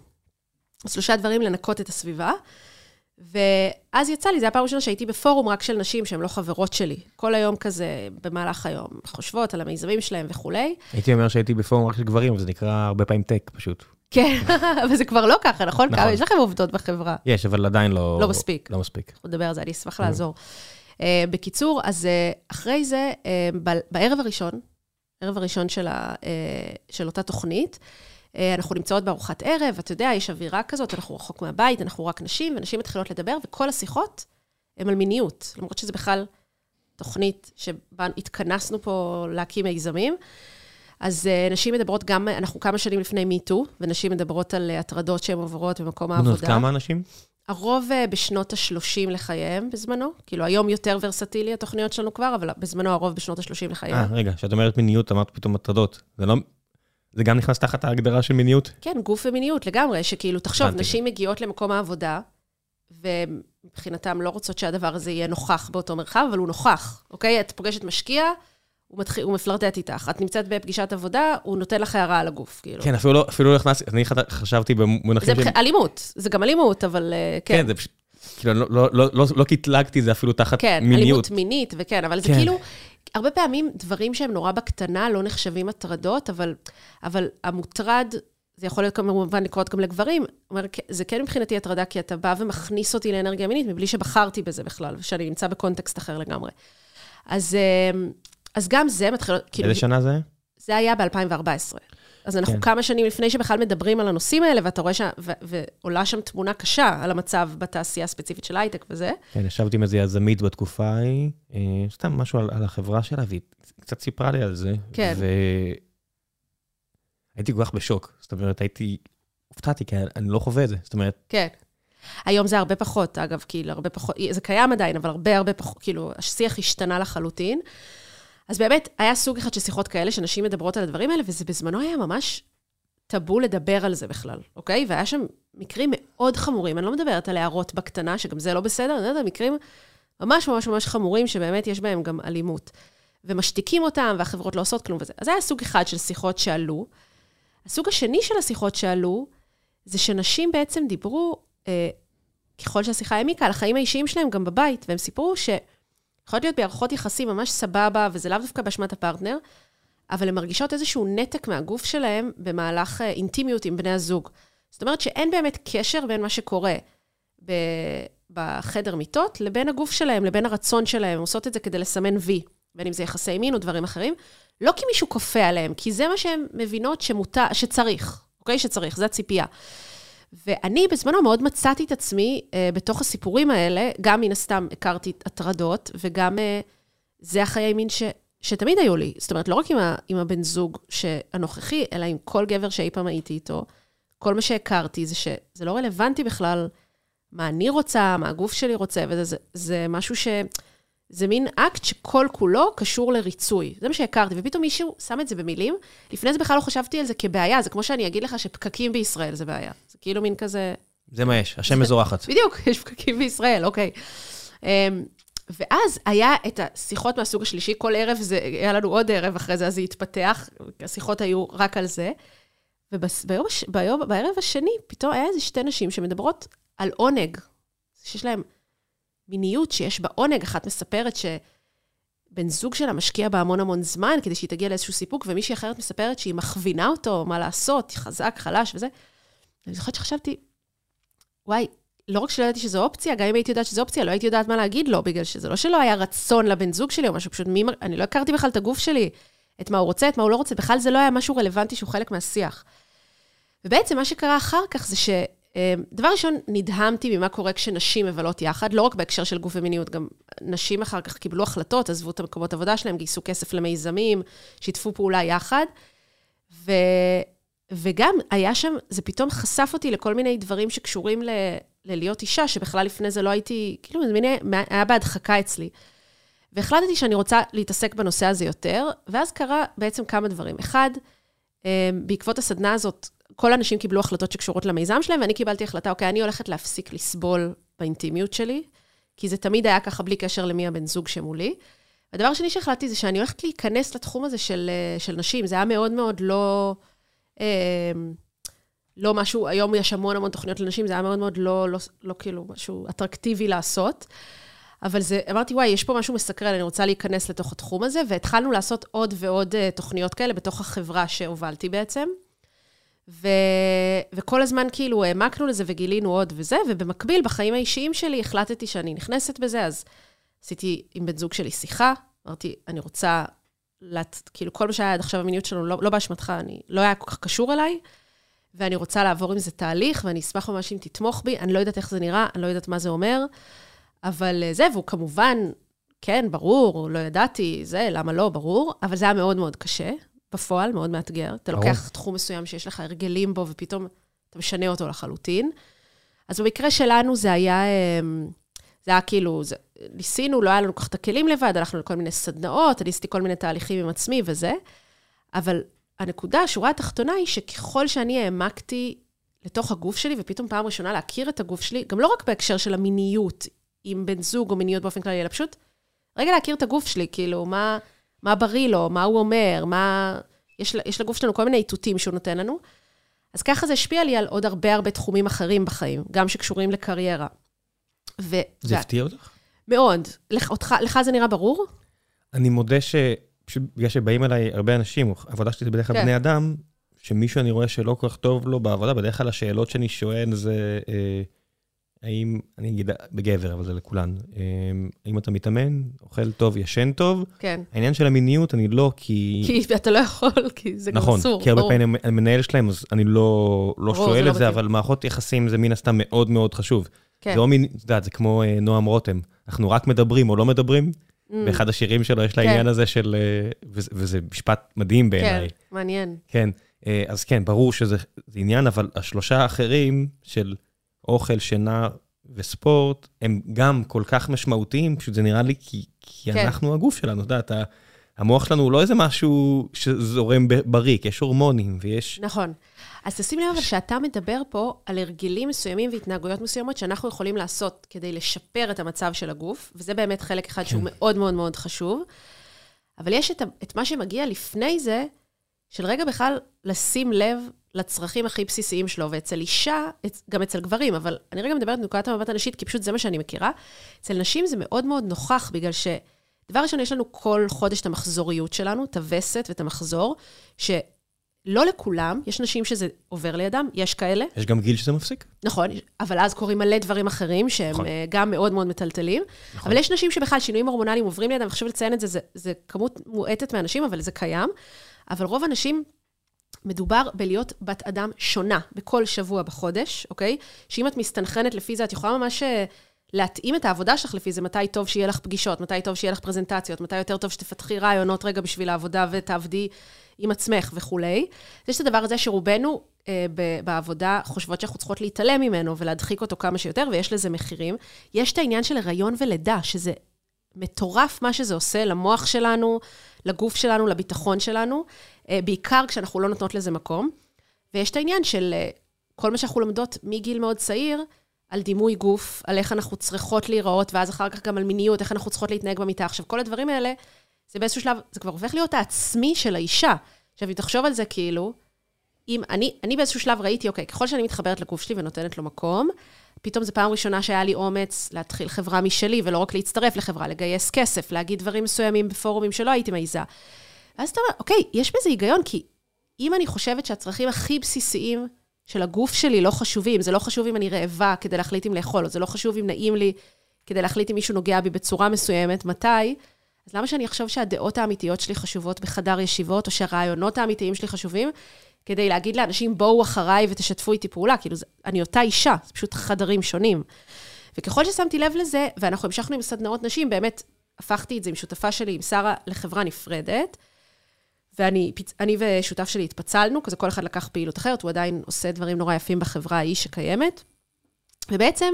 שלושה דברים לנקות את הסביבה. ואז יצא לי, זו הייתה פעם ראשונה שהייתי בפורום רק של נשים שהן לא חברות שלי. כל היום כזה, במהלך היום, חושבות על המיזמים שלהם וכולי. הייתי אומר שהייתי בפורום רק של גברים, זה נקרא הרבה פעמים טק פשוט. כן, אבל זה כבר לא ככה, נכון? נכון. יש לכם עובדות בחברה. יש, אבל עדיין לא... לא מספיק. לא מספיק. אנחנו נדבר על זה, אני אשמח לעזור. Uh, בקיצור, אז uh, אחרי זה, uh, בערב הראשון, ערב הראשון של, ה, uh, של אותה תוכנית, אנחנו נמצאות בארוחת ערב, אתה יודע, יש אווירה כזאת, אנחנו רחוק מהבית, אנחנו רק נשים, ונשים מתחילות לדבר, וכל השיחות הן על מיניות, למרות שזה בכלל תוכנית שבה התכנסנו פה להקים מיזמים. אז uh, נשים מדברות גם, אנחנו כמה שנים לפני מיטו, ונשים מדברות על uh, הטרדות שהן עוברות במקום העבודה. כמה אנשים? הרוב אה, בשנות ה-30 לחייהם בזמנו. כאילו, היום יותר ורסטילי התוכניות שלנו כבר, אבל בזמנו הרוב בשנות ה-30 אה, לחייהם. רגע, כשאת אומרת מיניות, אמרת פתאום הטרדות. זה לא... זה גם נכנס תחת ההגדרה של מיניות? כן, גוף ומיניות לגמרי, שכאילו, תחשוב. נשים מגיעות למקום העבודה, ומבחינתן לא רוצות שהדבר הזה יהיה נוכח באותו מרחב, אבל הוא נוכח, אוקיי? את פוגשת משקיע, הוא, מתחיל, הוא מפלרטט איתך. את נמצאת בפגישת עבודה, הוא נותן לך הערה על הגוף, כאילו. כן, אפילו לא, אפילו לא נכנס, אני חשבתי זה במונחים של... בח... אלימות, זה גם אלימות, אבל אה, כן. כן, זה פשוט... כאילו, לא- לא- לא- לא לא קטלגתי זה אפילו תחת כן, מיניות. אלימות מינית, וכן, אבל זה כן. כאילו, הרבה פעמים דברים שהם נורא בקטנה לא נחשבים הטרדות, אבל, אבל המוטרד, זה יכול להיות כמובן לקרות גם לגברים, אומר, זה כן מבחינתי הטרדה, כי אתה בא ומכניס אותי לאנרגיה מינית, מבלי שבחרתי בזה בכלל, ושאני נמצא בקונטקסט אחר לגמרי. אז, אה, אז גם זה מתחיל, כאילו, איזה שנה זה? זה היה ב-2014. אז אנחנו כן. כמה שנים לפני שבכלל מדברים על הנושאים האלה, ואתה רואה ש... ו- ועולה שם תמונה קשה על המצב בתעשייה הספציפית של הייטק וזה. כן, ישבתי עם איזה יזמית בתקופה ההיא, אה, סתם משהו על, על החברה שלה, והיא קצת סיפרה לי על זה. כן. והייתי כל כך בשוק. זאת אומרת, הייתי... הופתעתי, כי אני לא חווה את זה. זאת אומרת, כן. היום זה הרבה פחות, אגב, כאילו, הרבה פחות, זה קיים עדיין, אבל הרבה הרבה פחות, כאילו, השיח השתנה לחלוטין. אז באמת, היה סוג אחד של שיחות כאלה, שנשים מדברות על הדברים האלה, וזה בזמנו היה ממש טאבו לדבר על זה בכלל, אוקיי? והיה שם מקרים מאוד חמורים, אני לא מדברת על הערות בקטנה, שגם זה לא בסדר, אני יודעת, על מקרים ממש ממש ממש חמורים, שבאמת יש בהם גם אלימות. ומשתיקים אותם, והחברות לא עושות כלום וזה. אז היה סוג אחד של שיחות שעלו. הסוג השני של השיחות שעלו, זה שנשים בעצם דיברו, אה, ככל שהשיחה העמיקה, על החיים האישיים שלהם גם בבית, והם סיפרו שיכולות להיות בהערכות יחסים ממש סבבה, וזה לאו דווקא באשמת הפרטנר, אבל הן מרגישות איזשהו נתק מהגוף שלהם במהלך אה, אינטימיות עם בני הזוג. זאת אומרת שאין באמת קשר בין מה שקורה ב- בחדר מיטות לבין הגוף שלהם, לבין הרצון שלהם. הן עושות את זה כדי לסמן וי, בין אם זה יחסי מין או דברים אחרים. לא כי מישהו כופה עליהם, כי זה מה שהן מבינות שמותר, שצריך, אוקיי? שצריך, זו הציפייה. ואני בזמנו מאוד מצאתי את עצמי אה, בתוך הסיפורים האלה, גם מן הסתם הכרתי הטרדות, וגם אה, זה החיי מין ש, שתמיד היו לי. זאת אומרת, לא רק עם, ה, עם הבן זוג הנוכחי, אלא עם כל גבר שאי פעם הייתי איתו. כל מה שהכרתי זה שזה לא רלוונטי בכלל מה אני רוצה, מה הגוף שלי רוצה, וזה זה, זה משהו ש... זה מין אקט שכל כולו קשור לריצוי. זה מה שהכרתי, ופתאום מישהו שם את זה במילים. לפני זה בכלל לא חשבתי על זה כבעיה, זה כמו שאני אגיד לך שפקקים בישראל זה בעיה. זה כאילו מין כזה... זה מה יש, השם מזורחת. בדיוק, יש פקקים בישראל, אוקיי. אמ, ואז היה את השיחות מהסוג השלישי, כל ערב זה, היה לנו עוד ערב אחרי זה, אז זה התפתח, השיחות היו רק על זה. וביום, הש- ביום, בערב השני, פתאום היה איזה שתי נשים שמדברות על עונג, שיש להן מיניות שיש בה עונג. אחת מספרת שבן זוג שלה משקיע בה המון המון זמן כדי שהיא תגיע לאיזשהו סיפוק, ומישהי אחרת מספרת שהיא מכווינה אותו, מה לעשות, חזק, חלש וזה. אני זוכרת שחשבתי, וואי, לא רק שלא ידעתי שזו אופציה, גם אם הייתי יודעת שזו אופציה, לא הייתי יודעת מה להגיד לו, בגלל שזה לא שלא היה רצון לבן זוג שלי או משהו, פשוט מי, אני לא הכרתי בכלל את הגוף שלי, את מה הוא רוצה, את מה הוא לא רוצה, בכלל זה לא היה משהו רלוונטי שהוא חלק מהשיח. ובעצם מה שקרה אחר כך זה ש... אה, דבר ראשון, נדהמתי ממה קורה כשנשים מבלות יחד, לא רק בהקשר של גוף ומיניות, גם נשים אחר כך קיבלו החלטות, עזבו את המקומות עבודה שלהם, גייסו כסף למיזמים, שיתפו פעולה יחד. ו... וגם היה שם, זה פתאום חשף אותי לכל מיני דברים שקשורים ל... ללהיות אישה, שבכלל לפני זה לא הייתי, כאילו, זה מין, היה בהדחקה אצלי. והחלטתי שאני רוצה להתעסק בנושא הזה יותר, ואז קרה בעצם כמה דברים. אחד, אה, בעקבות הסדנה הזאת, כל האנשים קיבלו החלטות שקשורות למיזם שלהם, ואני קיבלתי החלטה, אוקיי, אני הולכת להפסיק לסבול באינטימיות שלי, כי זה תמיד היה ככה בלי קשר למי הבן זוג שמולי. והדבר השני שהחלטתי זה שאני הולכת להיכנס לתחום הזה של, אה, של נשים. זה היה מאוד מאוד לא... אה, לא משהו, היום יש המון המון תוכניות לנשים, זה היה מאוד מאוד לא, לא, לא כאילו משהו אטרקטיבי לעשות. אבל זה, אמרתי, וואי, יש פה משהו מסקרן, אני רוצה להיכנס לתוך התחום הזה, והתחלנו לעשות עוד ועוד uh, תוכניות כאלה בתוך החברה שהובלתי בעצם. ו... וכל הזמן כאילו העמקנו לזה וגילינו עוד וזה, ובמקביל, בחיים האישיים שלי החלטתי שאני נכנסת בזה, אז עשיתי עם בן זוג שלי שיחה, אמרתי, אני רוצה, לת... כאילו כל מה שהיה עד עכשיו המיניות שלנו, לא, לא באשמתך, אני, לא היה כל כך קשור אליי, ואני רוצה לעבור עם זה תהליך, ואני אשמח ממש אם תתמוך בי, אני לא יודעת איך זה נראה, אני לא יודעת מה זה אומר, אבל זה, והוא כמובן, כן, ברור, לא ידעתי, זה, למה לא, ברור, אבל זה היה מאוד מאוד קשה. בפועל, מאוד מאתגר. אתה ברור. לוקח תחום מסוים שיש לך הרגלים בו, ופתאום אתה משנה אותו לחלוטין. אז במקרה שלנו זה היה, אמ, זה היה כאילו, זה, ניסינו, לא היה לנו כל כך את הכלים לבד, הלכנו לכל מיני סדנאות, אני עשיתי כל מיני תהליכים עם עצמי וזה, אבל הנקודה, השורה התחתונה היא שככל שאני העמקתי לתוך הגוף שלי, ופתאום פעם ראשונה להכיר את הגוף שלי, גם לא רק בהקשר של המיניות עם בן זוג או מיניות באופן כללי, אלא פשוט רגע להכיר את הגוף שלי, כאילו, מה, מה בריא לו, מה הוא אומר, מה... יש, יש לגוף שלנו כל מיני איתותים שהוא נותן לנו. אז ככה זה השפיע לי על עוד הרבה הרבה תחומים אחרים בחיים, גם שקשורים לקריירה. ו... זה הפתיע אותך? מאוד. לך, אותך, לך זה נראה ברור? אני מודה ש... פשוט בגלל שבאים אליי הרבה אנשים, העבודה שלי זה בדרך כלל כן. בני אדם, שמישהו אני רואה שלא כל כך טוב לו בעבודה, בדרך כלל השאלות שאני שואל זה... אה, האם, אני אגיד בגבר, אבל זה לכולן, אמ, האם אתה מתאמן, אוכל טוב, ישן טוב? כן. העניין של המיניות, אני לא, כי... כי אתה לא יכול, כי זה נכון, גם אסור. נכון, כי הרבה פעמים המנהל שלהם, אז אני לא, לא שואל לא את זה, אבל מערכות יחסים זה מן הסתם מאוד מאוד חשוב. כן. זה לא מין, את יודעת, זה כמו אה, נועם רותם, אנחנו רק מדברים או לא מדברים, mm. באחד השירים שלו יש לה כן. העניין הזה של, אה, וזה, משפט מדהים בעיניי. כן, מעניין. כן, אה, אז כן, ברור שזה עניין, אבל השלושה האחרים של... אוכל, שינה וספורט, הם גם כל כך משמעותיים, פשוט זה נראה לי כי, כי כן. אנחנו הגוף שלנו, אתה יודע, המוח שלנו הוא לא איזה משהו שזורם בריק, יש הורמונים ויש... נכון. אז תשים לב אבל שאתה מדבר פה על הרגלים מסוימים והתנהגויות מסוימות שאנחנו יכולים לעשות כדי לשפר את המצב של הגוף, וזה באמת חלק אחד כן. שהוא מאוד מאוד מאוד חשוב. אבל יש את, את מה שמגיע לפני זה, של רגע בכלל לשים לב לצרכים הכי בסיסיים שלו, ואצל אישה, גם אצל גברים, אבל אני רגע מדברת מנקודת המבט הנשית, כי פשוט זה מה שאני מכירה. אצל נשים זה מאוד מאוד נוכח, בגלל ש... דבר ראשון, יש לנו כל חודש את המחזוריות שלנו, את הווסת ואת המחזור, שלא לכולם, יש נשים שזה עובר לידם, יש כאלה. יש גם גיל שזה מפסיק. נכון, אבל אז קורים מלא דברים אחרים, שהם נכון. אה, גם מאוד מאוד מטלטלים. נכון. אבל יש נשים שבכלל שינויים הורמונליים עוברים לידם, וחשוב לציין את זה, זה, זה כמות מועטת מהנשים, אבל זה קיים. אבל רוב הנשים מדובר בלהיות בת אדם שונה בכל שבוע בחודש, אוקיי? שאם את מסתנכרנת לפי זה, את יכולה ממש אה, להתאים את העבודה שלך לפי זה, מתי טוב שיהיה לך פגישות, מתי טוב שיהיה לך פרזנטציות, מתי יותר טוב שתפתחי רעיונות רגע בשביל העבודה ותעבדי עם עצמך וכולי. יש את הדבר הזה שרובנו אה, בעבודה חושבות שאנחנו צריכות להתעלם ממנו ולהדחיק אותו כמה שיותר, ויש לזה מחירים. יש את העניין של הריון ולידה, שזה מטורף מה שזה עושה למוח שלנו, לגוף שלנו, לביטחון שלנו, בעיקר כשאנחנו לא נותנות לזה מקום. ויש את העניין של אה, כל מה שאנחנו לומדות מגיל מאוד צעיר, על דימוי גוף, על איך אנחנו צריכות להיראות, ואז אחר כך גם על מיניות, איך אנחנו צריכות להתנהג במיטה. עכשיו, כל הדברים האלה, זה באיזשהו שלב, זה כבר הופך להיות העצמי של האישה. עכשיו, אם תחשוב על זה כאילו, אם אני, אני באיזשהו שלב ראיתי, אוקיי, ככל שאני מתחברת לגוף שלי ונותנת לו מקום, פתאום זו פעם ראשונה שהיה לי אומץ להתחיל חברה משלי, ולא רק להצטרף לחברה, לגייס כסף, להגיד דברים מסוימים בפורומים שלא הייתי מעיזה. ואז אתה אומר, אוקיי, יש בזה היגיון, כי אם אני חושבת שהצרכים הכי בסיסיים של הגוף שלי לא חשובים, זה לא חשוב אם אני רעבה כדי להחליט אם לאכול, או זה לא חשוב אם נעים לי כדי להחליט אם מישהו נוגע בי בצורה מסוימת, מתי, אז למה שאני אחשוב שהדעות האמיתיות שלי חשובות בחדר ישיבות, או שהרעיונות האמיתיים שלי חשובים, כדי להגיד לאנשים, בואו אחריי ותשתפו איתי פעולה. כאילו, אני אותה אישה, זה פשוט חדרים שונים. וככל ששמתי לב לזה, ואנחנו המשכנו עם סדנאות נשים, באמת הפכתי את זה עם שותפה שלי, עם שרה, לחברה נפרדת. ואני אני ושותף שלי התפצלנו, כזה כל אחד לקח פעילות אחרת, הוא עדיין עושה דברים נורא יפים בחברה ההיא שקיימת. ובעצם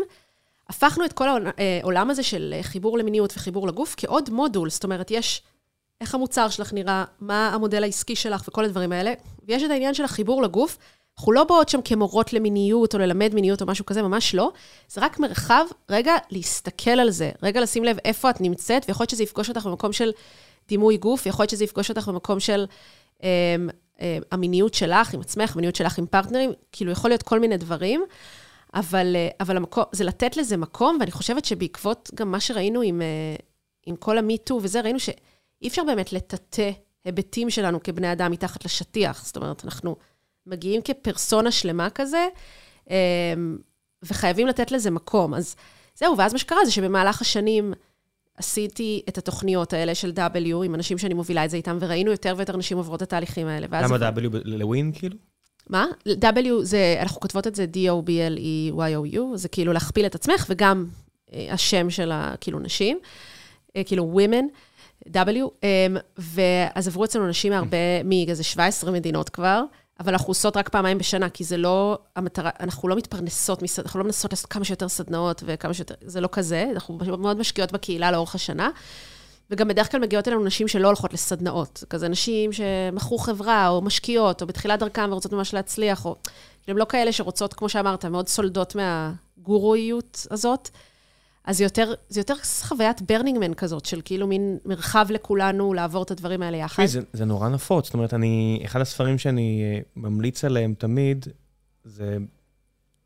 הפכנו את כל העולם הזה של חיבור למיניות וחיבור לגוף כעוד מודול, זאת אומרת, יש איך המוצר שלך נראה, מה המודל העסקי שלך וכל הדברים האלה. ויש את העניין של החיבור לגוף. אנחנו לא באות שם כמורות למיניות או ללמד מיניות או משהו כזה, ממש לא. זה רק מרחב, רגע, להסתכל על זה, רגע לשים לב איפה את נמצאת, ויכול להיות שזה יפגוש אותך במקום של דימוי גוף, יכול להיות שזה יפגוש אותך במקום של... אמ, אה, המיניות שלך עם עצמך, המיניות שלך עם פרטנרים, כאילו יכול להיות כל מיני דברים, אבל, אה, אבל המקום, זה לתת לזה מקום, ואני חושבת שבעקבות גם מה שראינו עם, אה, עם כל המיטו וזה, ראינו שאי אפשר באמת לטאטא היבטים שלנו כבני אדם מתחת לשטיח. זאת אומרת, אנחנו מגיעים כפרסונה שלמה כזה, וחייבים לתת לזה מקום. אז זהו, ואז מה שקרה זה שבמהלך השנים עשיתי את התוכניות האלה של W עם אנשים שאני מובילה את זה איתם, וראינו יותר ויותר נשים עוברות את התהליכים האלה. למה W לווין, כאילו? מה? W זה, אנחנו כותבות את זה D-O-B-L-E-Y-O-U, זה כאילו להכפיל את עצמך, וגם אה, השם של הכאילו נשים, אה, כאילו women, W, אה, ואז עברו אצלנו נשים מהרבה, מאיזה 17 מדינות כבר, אבל אנחנו עושות רק פעמיים בשנה, כי זה לא המטרה, אנחנו לא מתפרנסות, אנחנו לא מנסות לעשות כמה שיותר סדנאות וכמה שיותר, זה לא כזה, אנחנו מאוד משקיעות בקהילה לאורך השנה. וגם בדרך כלל מגיעות אלינו נשים שלא הולכות לסדנאות. כזה נשים שמכרו חברה, או משקיעות, או בתחילת דרכם ורוצות ממש להצליח, או... הן לא כאלה שרוצות, כמו שאמרת, מאוד סולדות מהגורואיות הזאת. אז יותר, זה יותר חוויית ברנינג מן כזאת, של כאילו מין מרחב לכולנו לעבור את הדברים האלה יחד. זה, זה נורא נפוץ. זאת אומרת, אני, אחד הספרים שאני אה, ממליץ עליהם תמיד, זה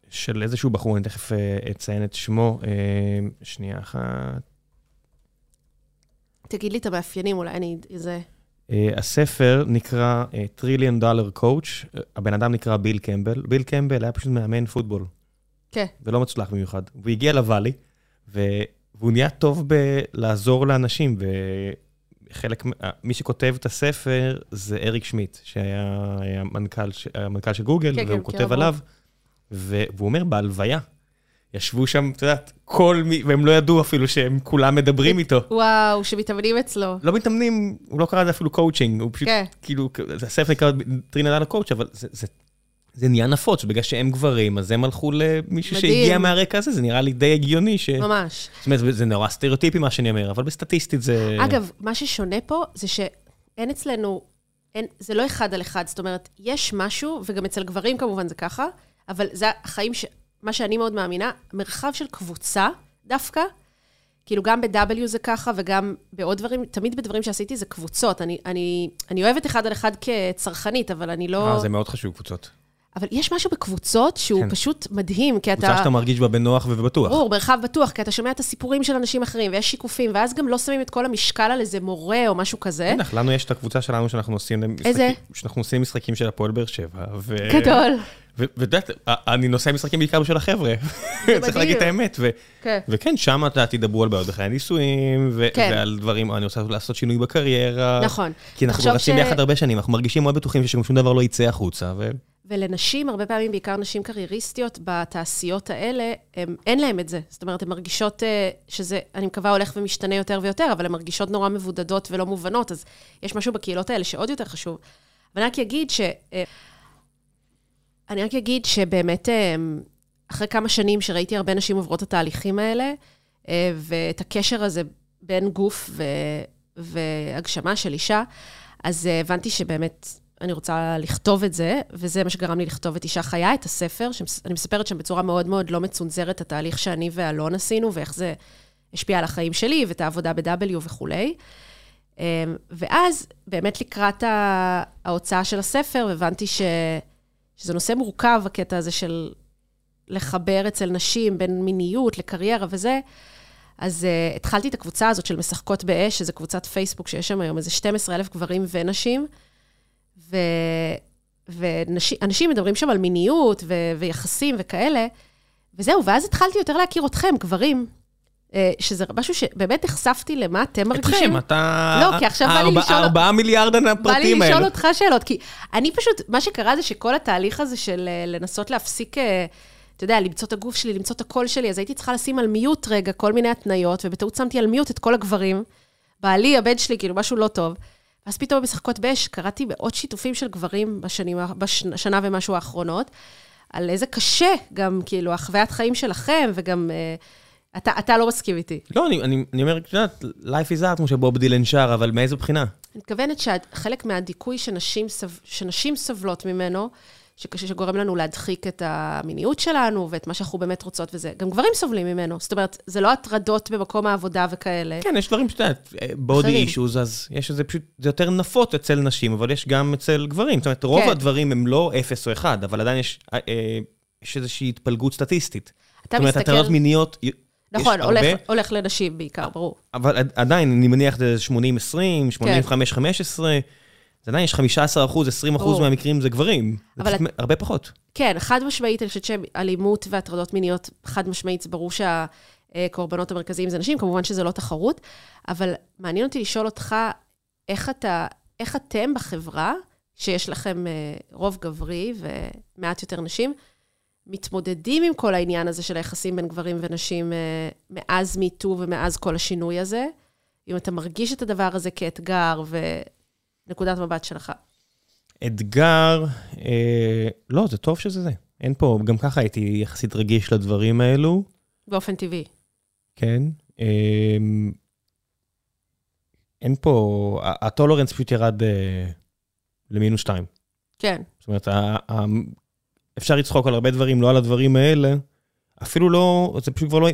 של איזשהו בחור, אני תכף אה, אציין את שמו, אה, שנייה אחת. תגיד לי את המאפיינים, אולי אני... זה... הספר נקרא Trillion Dollar Coach, הבן אדם נקרא ביל קמבל. ביל קמבל היה פשוט מאמן פוטבול. כן. ולא מצליח במיוחד. והוא הגיע ל-Valley. והוא נהיה טוב בלעזור לאנשים, וחלק, מי שכותב את הספר זה אריק שמיט, שהיה המנכ"ל, המנכ"ל של גוגל, כן, והוא כן, כותב עליו, והוא אומר, בהלוויה, ישבו שם, את יודעת, כל מי, והם לא ידעו אפילו שהם כולם מדברים איתו. וואו, שמתאמנים אצלו. לא מתאמנים, הוא לא קרא לזה אפילו קואוצ'ינג, הוא פשוט, כן. כאילו, הספר נקרא טרינדל הקואוצ', אבל זה, זה זה נהיה נפוץ, בגלל שהם גברים, אז הם הלכו למישהו מדהים. שהגיע מהרקע הזה, זה נראה לי די הגיוני ש... ממש. זאת אומרת, זה נורא סטריאוטיפי מה שאני אומר, אבל בסטטיסטית זה... אגב, מה ששונה פה זה שאין אצלנו, אין, זה לא אחד על אחד, זאת אומרת, יש משהו, וגם אצל גברים כמובן זה ככה, אבל זה החיים, ש... מה שאני מאוד מאמינה, מרחב של קבוצה דווקא, כאילו גם ב-W זה ככה, וגם בעוד דברים, תמיד בדברים שעשיתי זה קבוצות. אני, אני, אני אוהבת אחד על אחד כצרכנית, אבל אני לא... אה, זה מאוד חשוב, קבוצות. אבל יש משהו בקבוצות שהוא כן. פשוט מדהים, כי אתה... קבוצה שאתה מרגיש בה בנוח ובטוח. ברור, מרחב בטוח, כי אתה שומע את הסיפורים של אנשים אחרים, ויש שיקופים, ואז גם לא שמים את כל המשקל על איזה מורה או משהו כזה. בטח, לנו יש את הקבוצה שלנו שאנחנו עושים... איזה? שאנחנו עושים משחקים של הפועל באר שבע, ו... גדול. ואת יודעת, אני נוסע משחקים בעיקר בשביל החבר'ה. צריך להגיד את האמת. כן. וכן, שם אתה תדברו על בעיות בחיי הנישואים, כן. ועל דברים, אני רוצה לעשות שינוי בקריירה. נכון. כי אנחנו רצים ביחד הרבה שנים, אנחנו מרגישים מאוד בטוחים ששום דבר לא יצא החוצה. ולנשים, הרבה פעמים, בעיקר נשים קרייריסטיות בתעשיות האלה, הם, אין להן את זה. זאת אומרת, הן מרגישות אה, שזה, אני מקווה, הולך ומשתנה יותר ויותר, אבל הן מרגישות נורא מבודדות ולא מובנות, אז יש משהו בקהילות האלה שעוד יותר חשוב. ואני רק אגיד ש... אה, אני רק אגיד שבאמת, אה, אחרי כמה שנים שראיתי הרבה נשים עוברות את התהליכים האלה, ואת הקשר הזה בין גוף ו... והגשמה של אישה, אז הבנתי שבאמת אני רוצה לכתוב את זה, וזה מה שגרם לי לכתוב את אישה חיה, את הספר, שאני מספרת שם בצורה מאוד מאוד לא מצונזרת, התהליך שאני ואלון עשינו, ואיך זה השפיע על החיים שלי, ואת העבודה ב-W וכולי. אמ, ואז, באמת לקראת ההוצאה של הספר, הבנתי ש... שזה נושא מורכב, הקטע הזה של לחבר אצל נשים בין מיניות לקריירה וזה. אז uh, התחלתי את הקבוצה הזאת של משחקות באש, שזו קבוצת פייסבוק שיש שם היום איזה 12,000 גברים ונשים. ואנשים מדברים שם על מיניות ו... ויחסים וכאלה, וזהו, ואז התחלתי יותר להכיר אתכם, גברים, אה, שזה משהו שבאמת נחשפתי למה אתם מרגישים. אתכם, אתה... לא, כי עכשיו בא לי לשאול... ארבעה מיליארד הפרטים האלה. בא לי לשאול אותך שאלות, כי אני פשוט, מה שקרה זה שכל התהליך הזה של אה, לנסות להפסיק, אה, אתה יודע, למצוא את הגוף שלי, למצוא את הקול שלי, אז הייתי צריכה לשים על מיוט רגע כל מיני התניות, ובטעות שמתי על מיוט את כל הגברים. בעלי, הבן שלי, כאילו, משהו לא טוב. ואז פתאום במשחקות באש קראתי מאות שיתופים של גברים בשנים, בשנה ומשהו האחרונות, על איזה קשה גם, כאילו, החוויית חיים שלכם, וגם... uh, אתה, אתה לא מסכים איתי. לא, אני, אני, אני אומר, את יודעת, life is art, כמו שבוב דילן שר, אבל מאיזו בחינה? אני מתכוונת שחלק מהדיכוי שנשים, סב, שנשים סובלות ממנו, שקשה שגורם לנו להדחיק את המיניות שלנו ואת מה שאנחנו באמת רוצות וזה. גם גברים סובלים ממנו. זאת אומרת, זה לא הטרדות במקום העבודה וכאלה. כן, יש דברים שאתה יודעת, בודי אחרים. אישוז, אז יש איזה פשוט, זה יותר נפוץ אצל נשים, אבל יש גם אצל גברים. זאת אומרת, רוב כן. הדברים הם לא אפס או אחד, אבל עדיין יש, אה, אה, יש איזושהי התפלגות סטטיסטית. אתה זאת אומרת, מסתכל... הטרדות מיניות, נכון, הרבה, הולך, הולך לנשים בעיקר, ברור. אבל עד- עדיין, אני מניח זה 80-20, כן. 85-15, זה עדיין יש 15 אחוז, 20 אחוז. מהמקרים זה גברים. זה פשוט הרבה פחות. כן, חד משמעית, אני חושבת שאלימות והטרדות מיניות, חד משמעית, זה ברור שהקורבנות המרכזיים זה נשים, כמובן שזה לא תחרות, אבל מעניין אותי לשאול אותך, איך אתה, איך אתם בחברה, שיש לכם אה, רוב גברי ומעט יותר נשים, מתמודדים עם כל העניין הזה של היחסים בין גברים ונשים אה, מאז מיטו ומאז כל השינוי הזה? אם אתה מרגיש את הדבר הזה כאתגר ונקודת מבט שלך. אתגר, אה, לא, זה טוב שזה זה. אין פה, גם ככה הייתי יחסית רגיש לדברים האלו, באופן טבעי. כן. אה, אין פה, הטולרנס פשוט ירד אה, למינוס שתיים. כן, זאת אומרת, ה- ה- אפשר לצחוק על הרבה דברים, לא על הדברים האלה. אפילו לא, זה פשוט כבר לא,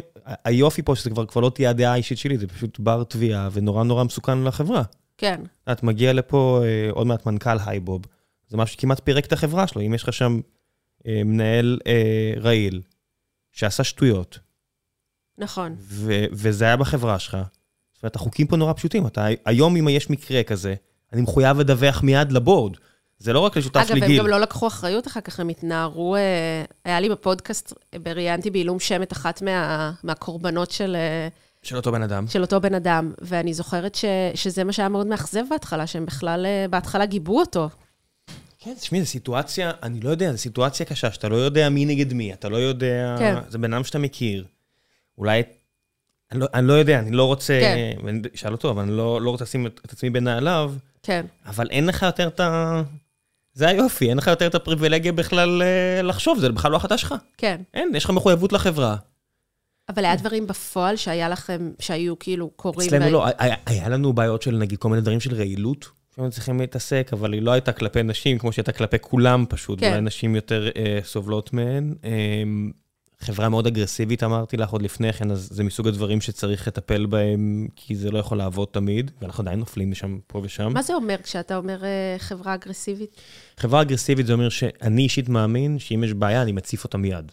היופי פה שזה כבר, כבר לא תהיה הדעה האישית שלי, זה פשוט בר תביעה ונורא נורא מסוכן לחברה. כן, את מגיע לפה אה, עוד מעט מנכ"ל הייבוב, זה משהו שכמעט פירק את החברה שלו. אם יש לך שם אה, מנהל אה, רעיל, שעשה שטויות, נכון. ו- וזה היה בחברה שלך, זאת אומרת, החוקים פה נורא פשוטים. אתה, היום אם יש מקרה כזה, אני מחויב לדווח מיד לבורד. זה לא רק לשותף אגב, שלי הם גיל. גם לא לקחו אחריות אחר כך, הם התנערו, אה, היה לי בפודקאסט, אה, ראיינתי בעילום שם את אחת מה, מהקורבנות של, אה, של אותו בן אדם. של אותו בן אדם, ואני זוכרת ש, שזה מה שהיה מאוד מאכזב בהתחלה, שהם בכלל אה, בהתחלה גיבו אותו. כן, תשמעי, זו סיטואציה, אני לא יודע, זו סיטואציה קשה, שאתה לא יודע מי נגד מי, אתה לא יודע... כן. זה בן אדם שאתה מכיר. אולי... אני לא, אני לא יודע, אני לא רוצה... כן. אשאל אותו, אבל אני לא, לא רוצה לשים את, את עצמי בנעליו, כן, אבל אין לך יותר את ה... זה היופי, אין לך יותר את הפריבילגיה בכלל אה, לחשוב, זה בכלל לא החלטה שלך. כן. אין, יש לך מחויבות לחברה. אבל היה דברים בפועל שהיה לכם, שהיו כאילו קורים... אצלנו לא, היה, לנו בעיות של נגיד כל מיני דברים של רעילות, שהיינו צריכים להתעסק, אבל היא לא הייתה כלפי נשים, כמו שהייתה כלפי כולם פשוט, כן. אולי נשים יותר אה, סובלות מהן. אה, חברה מאוד אגרסיבית, אמרתי לך עוד לפני כן, אז זה מסוג הדברים שצריך לטפל בהם, כי זה לא יכול לעבוד תמיד, ואנחנו עדיין נופלים משם, פה ושם. מה זה אומר כשאתה אומר אה, חברה אגרסיבית? חברה אגרסיבית זה אומר שאני אישית מאמין שאם יש בעיה, אני מציף אותה מיד.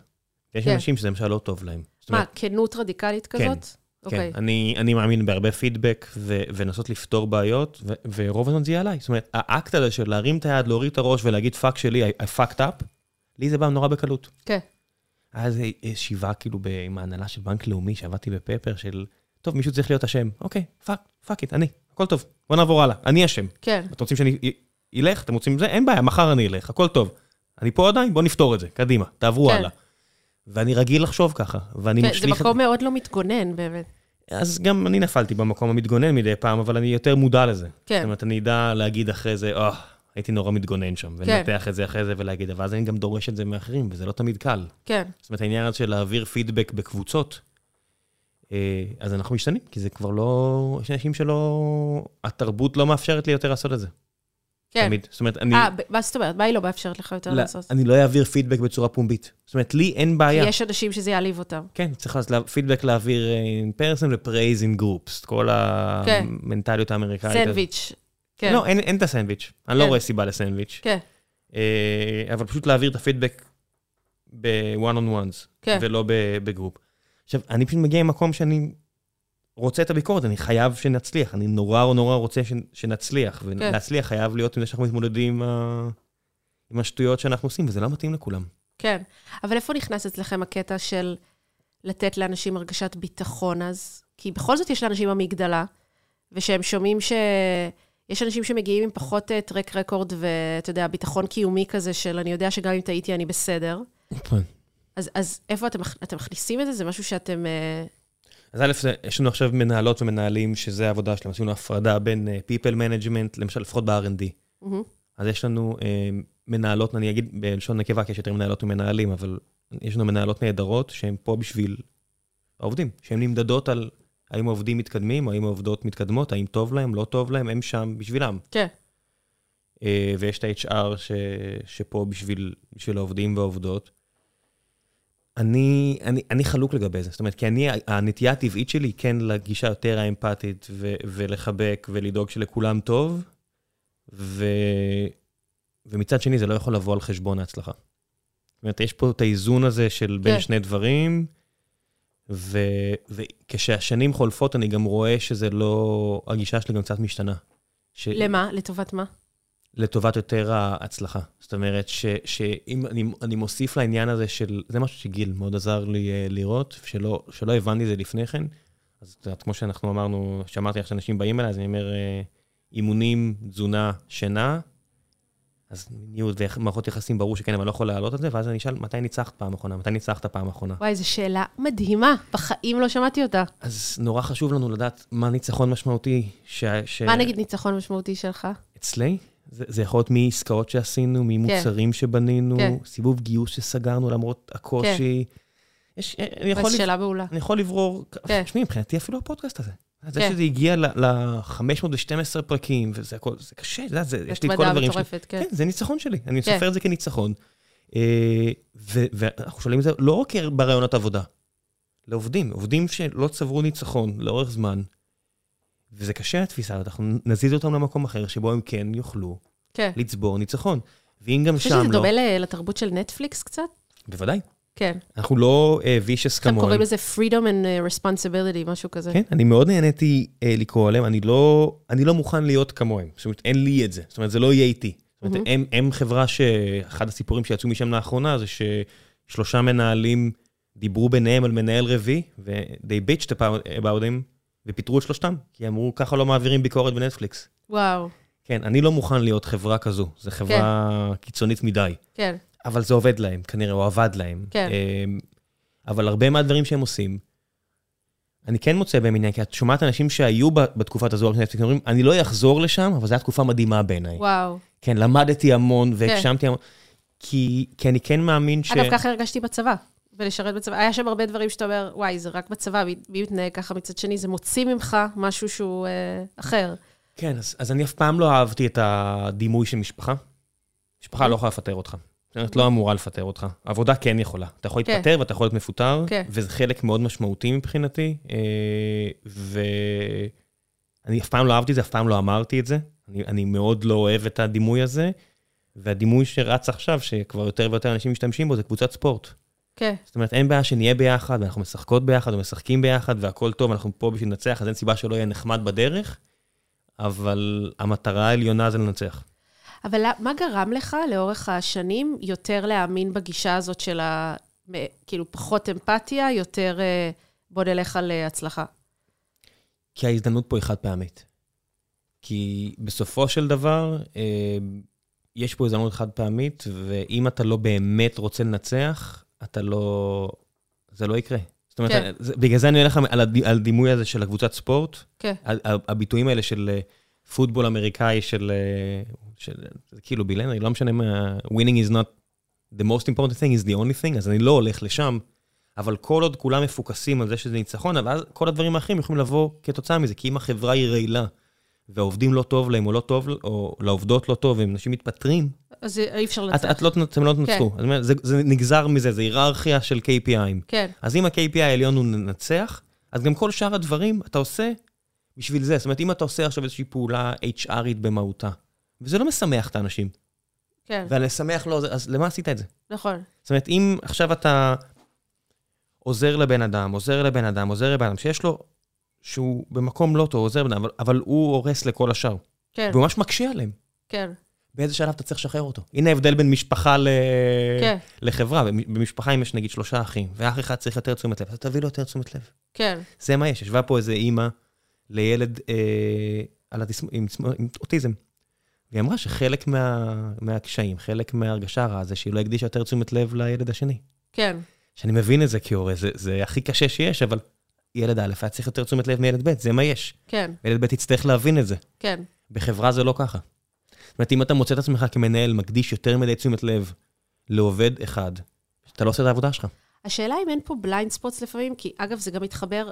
יש כן. אנשים שזה למשל לא טוב להם. מה, כנות רדיקלית כן, כזאת? כן, אוקיי. אני, אני מאמין בהרבה פידבק ו- ולנסות לפתור בעיות, ו- ורוב הזמן זה יהיה עליי. זאת אומרת, האקט הזה של להרים את היד, להוריד את הראש ולהגיד fuck שלי, I, I fucked up, לי זה בא נורא בקלות. כן. היה איזה ישיבה כאילו ב- עם ההנהלה של בנק לאומי, שעבדתי בפפר, של, טוב, מישהו צריך להיות אשם. אוקיי, fuck, fuck it, אני, הכל טוב, בוא נעבור הלאה, אני אשם. כן, אתם רוצים שאני אלך? אתם רוצים זה? אין בעיה, מחר אני אלך, הכל טוב. אני פה עדיין, בואו נפתור את זה, קדימה, תעברו כן. הלאה. ואני רגיל לחשוב ככה, ואני כן, זה משליך... את- מקום מאוד לא מתגונן, באמת. אז גם אני נפלתי במקום המתגונן מדי פעם, אבל אני יותר מודע לזה. כן. זאת אומרת, אני אדע להגיד אחרי זה, אה, הייתי נורא מתגונן שם, כן. ולנתח את זה אחרי זה ולהגיד, אבל אז אני גם דורש את זה מאחרים, וזה לא תמיד קל. כן, זאת אומרת, העניין הזה של להעביר פידבק בקבוצות, אה, אז אנחנו משתנים, כי זה כבר לא... יש אנשים שלא... התרבות לא מאפשרת לי יותר לעשות את זה. כן. תמיד. זאת אומרת, אני... אה, מה זאת אומרת? מה היא לא מאפשרת לך יותר לא, לעשות? אני לא אעביר פידבק בצורה פומבית. זאת אומרת, לי אין כי בעיה. יש אנשים שזה יעליב אותם. כן, צריך לעשות פידבק להעביר in person ו-praise in groups, כל כן. המנטליות האמריקאית. סנדוויץ'. כן. לא, אין, אין את הסנדוויץ'. אני לא כן. רואה סיבה לסנדוויץ'. כן, אה, אבל פשוט להעביר את הפידבק ב-one on ones, כן. ולא ב-group. עכשיו, אני פשוט מגיע ממקום שאני רוצה את הביקורת, אני חייב שנצליח, אני נורא נורא רוצה שנצליח, כן. ולהצליח חייב להיות עם זה שאנחנו מתמודדים עם, ה... עם השטויות שאנחנו עושים, וזה לא מתאים לכולם. כן. אבל איפה נכנס אצלכם הקטע של לתת לאנשים הרגשת ביטחון אז? כי בכל זאת יש לאנשים המגדלה, ושהם שומעים ש... יש אנשים שמגיעים עם פחות טרק רקורד ואתה יודע, ביטחון קיומי כזה של אני יודע שגם אם טעיתי אני בסדר. אז, אז איפה אתם, אתם מכניסים את זה? זה משהו שאתם... אז א', יש לנו עכשיו מנהלות ומנהלים שזה העבודה שלהם, עשינו הפרדה בין אה, people management, למשל לפחות ב-R&D. מהמם. אז יש לנו אה, מנהלות, אני אגיד בלשון נקבה, כי יש יותר מנהלות ומנהלים, אבל יש לנו מנהלות נהדרות שהן פה בשביל העובדים, שהן נמדדות על האם העובדים מתקדמים, האם העובדות מתקדמות, האם טוב להם, לא טוב להם, הם שם בשבילם. כן, אה, ויש את ה-HR ש, שפה בשביל, בשביל העובדים והעובדות. אני, אני, אני חלוק לגבי זה, זאת אומרת, כי אני, הנטייה הטבעית שלי היא כן לגישה יותר האמפתית ו, ולחבק ולדאוג שלכולם טוב, ו, ומצד שני זה לא יכול לבוא על חשבון ההצלחה. זאת אומרת, יש פה את האיזון הזה של בין כן. שני דברים, ו, וכשהשנים חולפות אני גם רואה שזה לא, הגישה שלי גם קצת משתנה. ש... למה? לטובת מה? לטובת יותר ההצלחה. זאת אומרת, ש, שאם אני, אני מוסיף לעניין הזה של, זה משהו שגיל מאוד עזר לי uh, לראות, שלא, שלא הבנתי זה לפני כן. אז את יודעת, כמו שאנחנו אמרנו, שאמרתי לך שאנשים באים אליי, אז אני אומר, uh, אימונים, תזונה, שינה, אז מיניות ומערכות יחסים, ברור שכן, אבל אני לא יכול להעלות את זה, ואז אני אשאל, מתי ניצחת פעם אחרונה? מתי ניצחת פעם אחרונה? וואי, זו שאלה מדהימה, בחיים לא שמעתי אותה. אז נורא חשוב לנו לדעת מה ניצחון משמעותי. ש... ש... מה נגיד ניצחון משמעותי שלך? אצלי? זה, זה יכול להיות מעסקאות שעשינו, ממוצרים כן. שבנינו, כן. סיבוב גיוס שסגרנו למרות הקושי. כן. יש, אני יכול... זו שאלה מעולה. אני יכול לברור... כן. תשמעי, מבחינתי אפילו הפודקאסט הזה. זה כן. שזה הגיע ל-512 פרקים, וזה הכל, זה קשה, זה, זה, יש לי את כל הדברים מטורפת, כן. כן, זה ניצחון שלי, אני כן. סופר את זה כניצחון. אה, ו- ואנחנו שואלים את זה לא רק ברעיונות עבודה, לעובדים, עובדים שלא צברו ניצחון לאורך זמן, וזה קשה התפיסה הזאת, אנחנו נזיז אותם למקום אחר, שבו הם כן יוכלו כן. לצבור ניצחון. ואם גם אני חושבת שם שזה לא... דומה לתרבות של נטפליקס קצת? בוודאי. כן. אנחנו לא וישס עכשיו כמוהם. קוראים לזה freedom and uh, responsibility, משהו כזה. כן, אני מאוד נהניתי אה, לקרוא עליהם, אני לא, אני לא מוכן להיות כמוהם. זאת אומרת, אין לי את זה. זאת אומרת, זה לא יהיה איתי. זאת אומרת, הם, הם חברה שאחד הסיפורים שיצאו משם לאחרונה זה ששלושה מנהלים דיברו ביניהם על מנהל רביעי, ו-they bitched about about him, ופיטרו את שלושתם, כי אמרו, ככה לא מעבירים ביקורת בנטפליקס. וואו, כן, אני לא מוכן להיות חברה כזו, זו חברה קיצונית מדי. כן. אבל זה עובד להם, כנראה, או עבד להם. כן. אמ, אבל הרבה מהדברים שהם עושים, אני כן מוצא בהם עניין, כי את שומעת אנשים שהיו בתקופת נטפליקס, אומרים, אני לא אחזור לשם, אבל זו הייתה תקופה מדהימה בעיניי. וואו. כן, למדתי המון והגשמתי המון, כי, כי אני כן מאמין ש... אגב, ככה הרגשתי בצבא, ולשרת בצבא. היה שם הרבה דברים שאתה אומר, וואי, זה רק בצבא, מי מתנהג ככה מצד שני, זה מוציא ממך משהו שהוא אה, אחר. כן, אז, אז אני אף פעם לא אהבתי את הדימוי של משפחה. משפחה לא יכולה לפטר אותך. אומרת, לא אמורה לפטר אותך. עבודה כן יכולה. אתה יכול כן. להתפטר ואתה יכול להיות מפוטר, כן. וזה חלק מאוד משמעותי מבחינתי. אה, ואני אף פעם לא אהבתי את זה, אף פעם לא אמרתי את זה. אני, אני מאוד לא אוהב את הדימוי הזה. והדימוי שרץ עכשיו, שכבר יותר ויותר אנשים משתמשים בו, זה קבוצת ספורט. כן, זאת אומרת, אין בעיה שנהיה ביחד, ואנחנו משחקות ביחד, ומשחקים ביחד, והכל טוב, אנחנו פה בשביל לנצח, אז אין סיבה שלא יהיה נחמד בדרך, אבל המטרה העליונה זה לנצח. אבל מה גרם לך לאורך השנים יותר להאמין בגישה הזאת של ה... כאילו, פחות אמפתיה, יותר אה, בוא נלך על אה, הצלחה? כי ההזדמנות פה היא חד פעמית. כי בסופו של דבר, אה, יש פה הזדמנות חד פעמית, ואם אתה לא באמת רוצה לנצח, אתה לא... זה לא יקרה. זאת אומרת, כן. זה, בגלל זה אני הולך על, הד- על דימוי הזה של הקבוצת ספורט, כן, הביטויים האלה של אה, פוטבול אמריקאי, של, אה, של כאילו בילנרי, לא משנה מה, winning is not the most important thing, is the only thing, אז אני לא הולך לשם, אבל כל עוד כולם מפוקסים על זה שזה ניצחון, אבל אז כל הדברים האחרים יכולים לבוא כתוצאה מזה, כי אם החברה היא רעילה, והעובדים לא טוב להם, או לא טוב, או לעובדות לא טוב, ואנשים מתפטרים, אז אי אפשר את, לנצח. את לא, אתם לא תנצחו. זאת אומרת, זה, זה נגזר מזה, זה היררכיה של KPI'ים. כן, אז אם ה-KPI העליון הוא לנצח, אז גם כל שאר הדברים אתה עושה בשביל זה. זאת אומרת, אם אתה עושה עכשיו איזושהי פעולה HRית במהותה, וזה לא משמח את האנשים, כן, ולשמח לא, אז למה עשית את זה? נכון. זאת אומרת, אם עכשיו אתה עוזר לבן אדם, עוזר לבן אדם, עוזר לבן אדם, שיש לו, שהוא במקום לא טוב, עוזר לבן אדם, אבל, אבל הוא הורס לכל השאר, כן, והוא ממש מקשה עליהם. כן, באיזה שלב אתה צריך לשחרר אותו? הנה ההבדל בין משפחה ל... כן, לחברה. במשפחה אם יש נגיד שלושה אחים, ואח אחד צריך יותר תשומת לב, אז תביא לו יותר תשומת לב. כן, זה מה יש. ישבה פה איזה אימא לילד אה, על הדיס... עם, עם אוטיזם. והיא אמרה שחלק מה... מהקשיים, חלק מההרגשה הרעה זה שהיא לא הקדישה יותר תשומת לב לילד השני. כן, שאני מבין את זה כהורה, זה, זה הכי קשה שיש, אבל ילד א' היה צריך יותר תשומת לב מילד ב', זה מה יש. כן, וילד ב' יצטרך להבין את זה. כן, בחברה זה לא ככה. זאת אומרת, אם אתה מוצא את עצמך כמנהל מקדיש יותר מדי תשומת לב לעובד אחד, אתה לא עושה את העבודה שלך. השאלה אם אין פה blind spots לפעמים, כי אגב, זה גם מתחבר,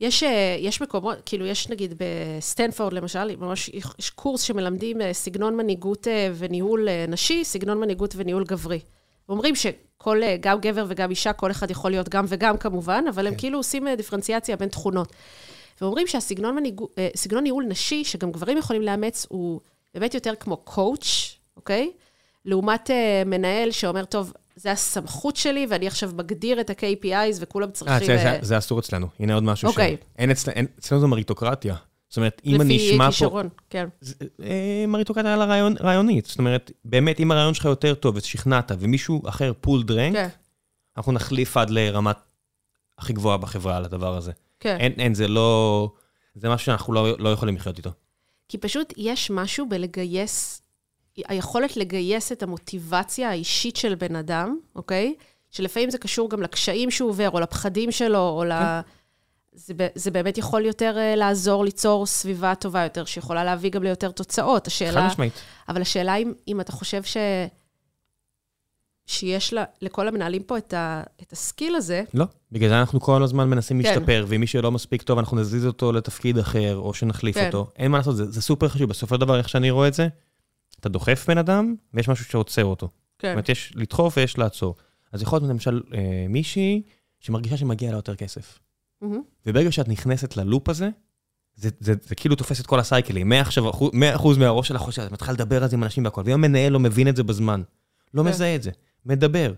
יש, אה, יש מקומות, כאילו, יש נגיד בסטנפורד, למשל, ממש יש קורס שמלמדים אה, סגנון מנהיגות אה, וניהול נשי, סגנון מנהיגות וניהול גברי. אומרים שכל, גם גבר וגם אישה, כל אחד יכול להיות גם וגם כמובן, אבל כן. הם כאילו עושים דיפרנציאציה בין תכונות. ואומרים שהסגנון מנהיג, ניהול נשי, שגם גברים יכולים לאמץ, הוא באמת יותר כמו coach, אוקיי? לעומת מנהל שאומר, טוב, זה הסמכות שלי, ואני עכשיו מגדיר את ה-KPIs, וכולם צריכים... אה, זה, זה אסור אצלנו. הנה עוד משהו אוקיי. ש... אין אצל, אין, אצלנו זו מריטוקרטיה. זאת אומרת, אם אני אשמע פה... לפי כישרון, כן. אה, מריטוקרטיה על הרעיון, רעיונית. זאת אומרת, באמת, אם הרעיון שלך יותר טוב ושכנעת, ומישהו אחר פול דרנק, כן. אנחנו נחליף עד לרמת הכי גבוהה בחברה על הדבר הזה. כן. אין, אין, זה לא... זה משהו שאנחנו לא, לא יכולים לחיות איתו. כי פשוט יש משהו בלגייס היכולת לגייס את המוטיבציה האישית של בן אדם, אוקיי? שלפעמים זה קשור גם לקשיים שהוא עובר, או לפחדים שלו, או כן. ל... זה, זה באמת יכול יותר uh, לעזור ליצור סביבה טובה יותר, שיכולה להביא גם ליותר תוצאות. השאלה... חד משמעית. אבל השאלה אם, אם אתה חושב ש... שיש לה, לכל המנהלים פה את, ה, את הסקיל הזה. לא, בגלל זה אנחנו כל הזמן מנסים כן. להשתפר, ואם מי שלא מספיק טוב, אנחנו נזיז אותו לתפקיד אחר, או שנחליף כן. אותו. אין מה לעשות, זה, זה סופר חשוב. בסופו של דבר, איך שאני רואה את זה, אתה דוחף בן אדם, ויש משהו שעוצר אותו. כן. זאת אומרת, יש לדחוף ויש לעצור. אז יכול להיות למשל אה, מישהי שמרגישה שמגיע לה יותר כסף. Mm-hmm. וברגע שאת נכנסת ללופ הזה, זה, זה, זה, זה כאילו תופס את כל הסייקלים. 100% מהראש שלך חושב, את מתחילה לדבר על זה עם אנשים והכל, ואם המנהל לא מבין את זה בזמן, לא כן. מזהה את זה, מדבר.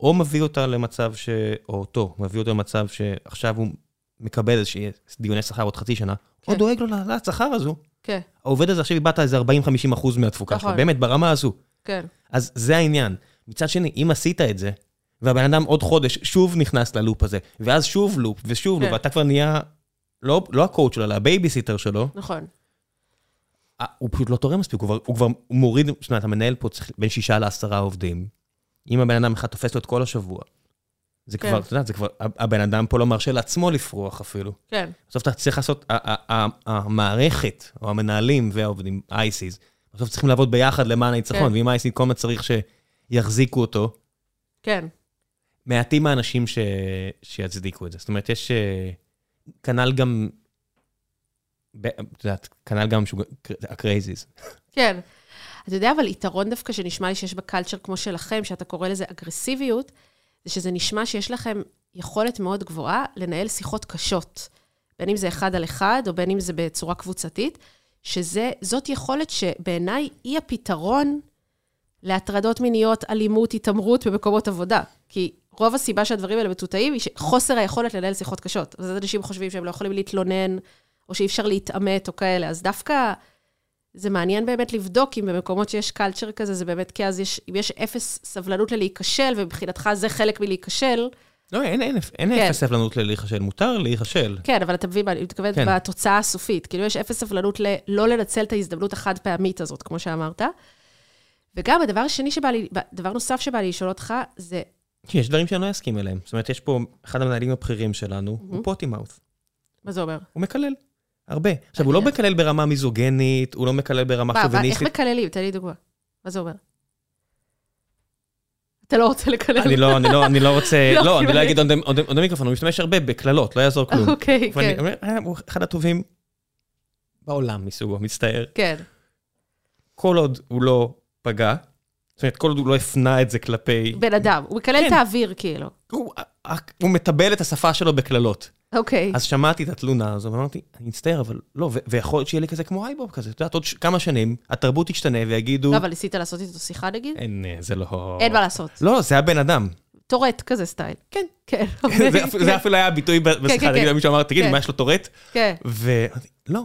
או מביא אותה למצב ש... או אותו, מביא אותו למצב שעכשיו הוא מקבל איזושהי דיוני שכר עוד חצי שנה, כן. או דואג לו לשכר הזו. כן. העובד הזה עכשיו איבדת איזה 40-50 אחוז מהתפוקה שלך, נכון. באמת, ברמה הזו. כן. אז זה העניין. מצד שני, אם עשית את זה, והבן אדם עוד חודש שוב נכנס ללופ הזה, ואז שוב לופ, ושוב כן. לופ, ואתה כבר נהיה, לא, לא הקואוצ' שלו, אלא הבייביסיטר שלו. נכון. הוא פשוט לא תורם מספיק, הוא כבר, הוא כבר מוריד, זאת אומרת, המנהל פה צריך בין שישה לעשרה עובדים. אם הבן אדם אחד תופס לו את כל השבוע, זה כן. כבר, אתה יודע, זה כבר, הבן אדם פה לא מרשה לעצמו לפרוח אפילו. כן. בסוף אתה צריך לעשות, המערכת, או המנהלים והעובדים, אייסיס, בסוף צריכים לעבוד ביחד למען הניצחון, כן. ואם אייסיס כל מה צריך שיחזיקו אותו, כן. מעטים האנשים ש... שיצדיקו את זה. זאת אומרת, יש אה, כנ"ל גם, את יודעת, כנ"ל גם ה-crisis. כן. אתה יודע, אבל יתרון דווקא שנשמע לי שיש ב-culture כמו שלכם, שאתה קורא לזה אגרסיביות, זה שזה נשמע שיש לכם יכולת מאוד גבוהה לנהל שיחות קשות, בין אם זה אחד על אחד, או בין אם זה בצורה קבוצתית, שזאת יכולת שבעיניי היא הפתרון להטרדות מיניות, אלימות, התעמרות במקומות עבודה. כי רוב הסיבה שהדברים האלה מטוטאים היא חוסר היכולת לנהל שיחות קשות. אז אנשים חושבים שהם לא יכולים להתלונן, או שאי אפשר להתעמת או כאלה. אז דווקא זה מעניין באמת לבדוק אם במקומות שיש קלצ'ר כזה, זה באמת כי אז יש, אם יש אפס סבלנות ללהיכשל, ומבחינתך זה חלק מלהיכשל. לא, אין, אין, אין כן. אפס סבלנות ללהיכשל, מותר להיכשל. כן, אבל אתה מבין, אני מתכוונת כן. בתוצאה הסופית. כאילו, יש אפס סבלנות לא לנצל את ההזדמנות החד פעמית הזאת, כמו שאמרת. וגם הדבר השני שבא לי, דבר נוסף שבא לי לשאול אותך, זה... יש דברים שאני לא אסכים אליהם. זאת אומרת, יש פה, אחד המנהלים הבכירים שלנו, mm-hmm. הוא פוטי מאוס. מה זה אומר? הוא מקלל. הרבה. עכשיו, הוא לא מקלל ברמה מיזוגנית, הוא לא מקלל ברמה שוביניסטית. איך מקללים? תן לי דוגמה. מה זה אומר? אתה לא רוצה לקלל. אני לא, אני לא, אני לא רוצה, לא, לא אני לא אגיד עוד מיקרופון, הוא משתמש הרבה בקללות, לא יעזור כלום. אוקיי, כן. אה, הוא אחד הטובים בעולם מסוגו, מצטער. כן. כל עוד הוא לא פגע, זאת אומרת, כל עוד הוא לא הפנה את זה כלפי... בן אדם, הוא מקלל את כן. האוויר, כאילו. הוא מטבל את השפה שלו בקללות. אוקיי. אז שמעתי את התלונה הזו, ואמרתי, אני מצטער, אבל לא, ויכול להיות שיהיה לי כזה כמו אייבוב כזה, את יודעת, עוד כמה שנים, התרבות תשתנה ויגידו... לא, אבל ניסית לעשות איתו שיחה נגיד? אין, זה לא... אין מה לעשות. לא, זה הבן אדם. טורט כזה סטייל. כן. כן. זה אפילו היה ביטוי כן, בשיחה, נגיד, כן. מישהו אמר, תגיד, כן. מה יש לו טורט? כן. ואמרתי, לא.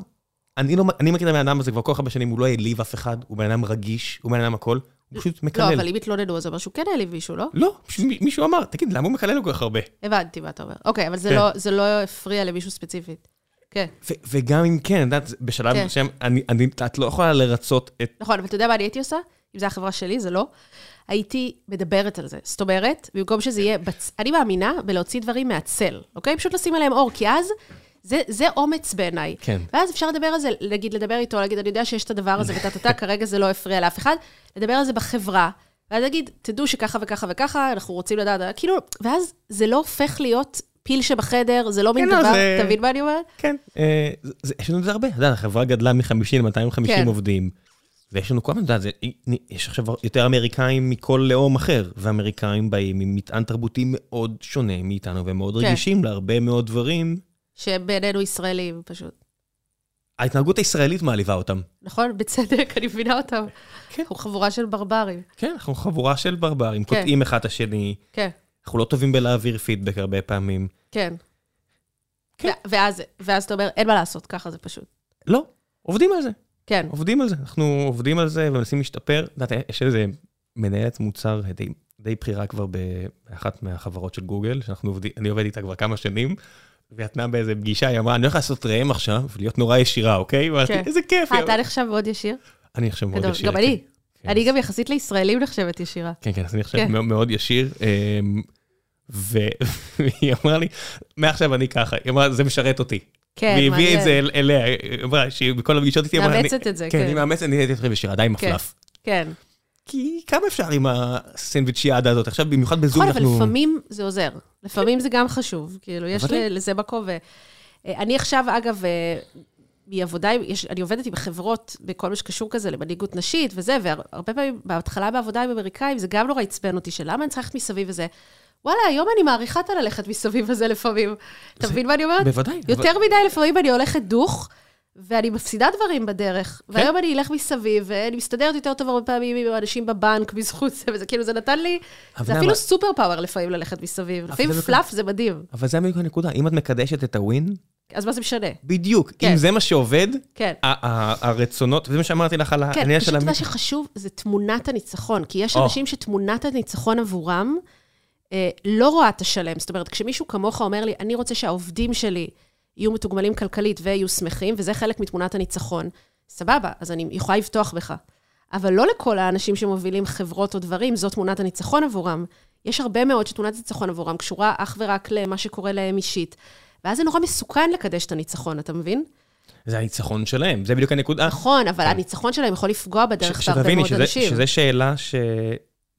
אני לא, אני מכיר את הבן אדם הזה כבר כל כך הרבה שנים, הוא לא העליב אף אחד, הוא בן אדם רגיש, הוא בן אדם הכל. הוא פשוט מקלל. לא, אבל אם התלוננו, אז זה אומר שהוא כן העליב מישהו, לא? לא, פשוט מישהו אמר, תגיד, למה הוא מקלל לו כל כך הרבה? הבנתי מה אתה אומר. אוקיי, אבל זה, כן. לא, זה לא הפריע למישהו ספציפית. כן. וגם אם כן, את יודעת, בשלב כן. מסוים, את לא יכולה לרצות את... נכון, אבל אתה יודע מה אני הייתי עושה? אם זו החברה שלי, זה לא. הייתי מדברת על זה. זאת אומרת, במקום שזה יהיה... בצ... אני מאמינה בלהוציא דברים מהצל, אוקיי? פשוט לשים עליהם אור, כי אז זה, זה אומץ בעיניי. כן. ואז אפשר לדבר על זה, להגיד, לדבר איתו, להגיד, אני יודע שיש את הדבר הזה וטה-טה-טה, כרגע זה לא הפריע לאף אחד. לדבר על זה בחברה, ואז להגיד, תדעו שככה וככה וככה, אנחנו רוצים לדעת, כאילו, ואז זה לא הופך להיות פיל שבחדר, זה לא מין כן, לא, דבר, זה- אתה מבין מה אני אומרת? כן, אה, יש לנו את זה הרבה. אתה יודע, החברה גדלה מ-50 ל-250 כן. עובדים, ויש לנו כל הזמן, אתה יודע, יש עכשיו יותר אמריקאים מכל לאום אחר, ואמריקאים באים עם מטען תרבותי מאוד שונה מאיתנו, והם מאוד כן. רגישים להרבה מאוד דברים. שבעינינו ישראלים, פשוט. ההתנהגות הישראלית מעליבה אותם. נכון? בצדק, אני מבינה אותם. כן. אנחנו חבורה של ברברים. כן, אנחנו חבורה של ברברים, כן. קוטעים אחד את השני, כן, אנחנו לא טובים בלהעביר פידבק הרבה פעמים. כן. כן. ואז, ואז אתה אומר, אין מה לעשות, ככה זה פשוט. לא, עובדים על זה. כן, עובדים על זה, אנחנו עובדים על זה ומנסים להשתפר. את יודעת, יש איזה מנהלת מוצר די, די בכירה כבר באחת מהחברות של גוגל, שאנחנו עובדים, אני עובד איתה כבר כמה שנים, והיא נתנה באיזה פגישה, היא אמרה, אני הולך לעשות ראם עכשיו, ולהיות נורא ישירה, אוקיי? כן. איזה כיף. אה, היא אתה. נחשב מאוד ישיר? אני עכשיו מאוד. ישיר. גם אני. כן. אני גם יחסית לישראלים נחשבת ישירה. כן, כן, אז אני עכשיו כן. מאוד- ישיר. אמ, והיא אמרה לי, מעכשיו אני ככה, היא אמרה, זה משרת אותי. כן, והיא הביאה את זה מעניין. אל- אליה, היא אמרה שהיא בכל הפגישות איתי, אמרה, מאמצת את זה, כן, כן. אני מאמצת, אני הייתי יותר ישירה, די עם כן. כן. כי כמה אפשר עם הסנדוויצ'יאדה הזאת? עכשיו, במיוחד בזום נכון, אבל אנחנו... לפעמים זה עוזר. לפעמים זה גם חשוב. כאילו, יש לזה מקום. ו- אה, אני עכשיו, אגב, אה, מעבודה, יש- אני עובדת עם חברות בכל מה שקשור כזה למנהיגות נשית וזה, והרבה פעמים, בהתחלה בעבודה עם אמריקאים, זה גם נורא עצבן אותי, של למה אני צריכה ללכת מסביב וזה. וואלה, היום אני מעריכה את הללכת מסביב וזה לפעמים. אתה מבין מה אני אומרת? בוודאי. יותר מדי לפעמים אני הולכת דוך, ואני מפסידה דברים בדרך. כן. והיום אני אלך מסביב, ואני מסתדרת יותר טוב הרבה פעמים עם אנשים בבנק בזכות זה, וזה כאילו, זה נתן לי, אבל זה אפילו סופר פאוור לפעמים ללכת מסביב. לפעמים זה פלאף זה מדהים. אבל זה בדיוק הנקודה, אם את מקדשת את הווין, אז מה זה משנה? בדיוק, כן. אם זה מה שעובד, כן. ה- ה- הרצונות, וזה מה שאמרתי לך על כן, העניין פשוט של... מה המ- שחשוב זה תמונת הניצחון, כי יש או. אנשים שתמונת הניצחון עבורם אה, לא רואה את השלם. זאת אומרת, כשמישהו כמוך אומר לי, אני רוצה שהעובדים שלי יהיו מתוגמלים כלכלית ויהיו שמחים, וזה חלק מתמונת הניצחון, סבבה, אז אני יכולה לבטוח בך. אבל לא לכל האנשים שמובילים חברות או דברים, זו תמונת הניצחון עבורם. יש הרבה מאוד שתמונת הניצחון עבורם קשורה אך ורק למה שקורה להם אישית. ואז זה נורא מסוכן לקדש את הניצחון, אתה מבין? זה הניצחון שלהם, זה בדיוק הנקודה. נכון, אבל כן. הניצחון שלהם יכול לפגוע בדרך ש- בהרבה שתביני מאוד שזה- אנשים. שזה שאלה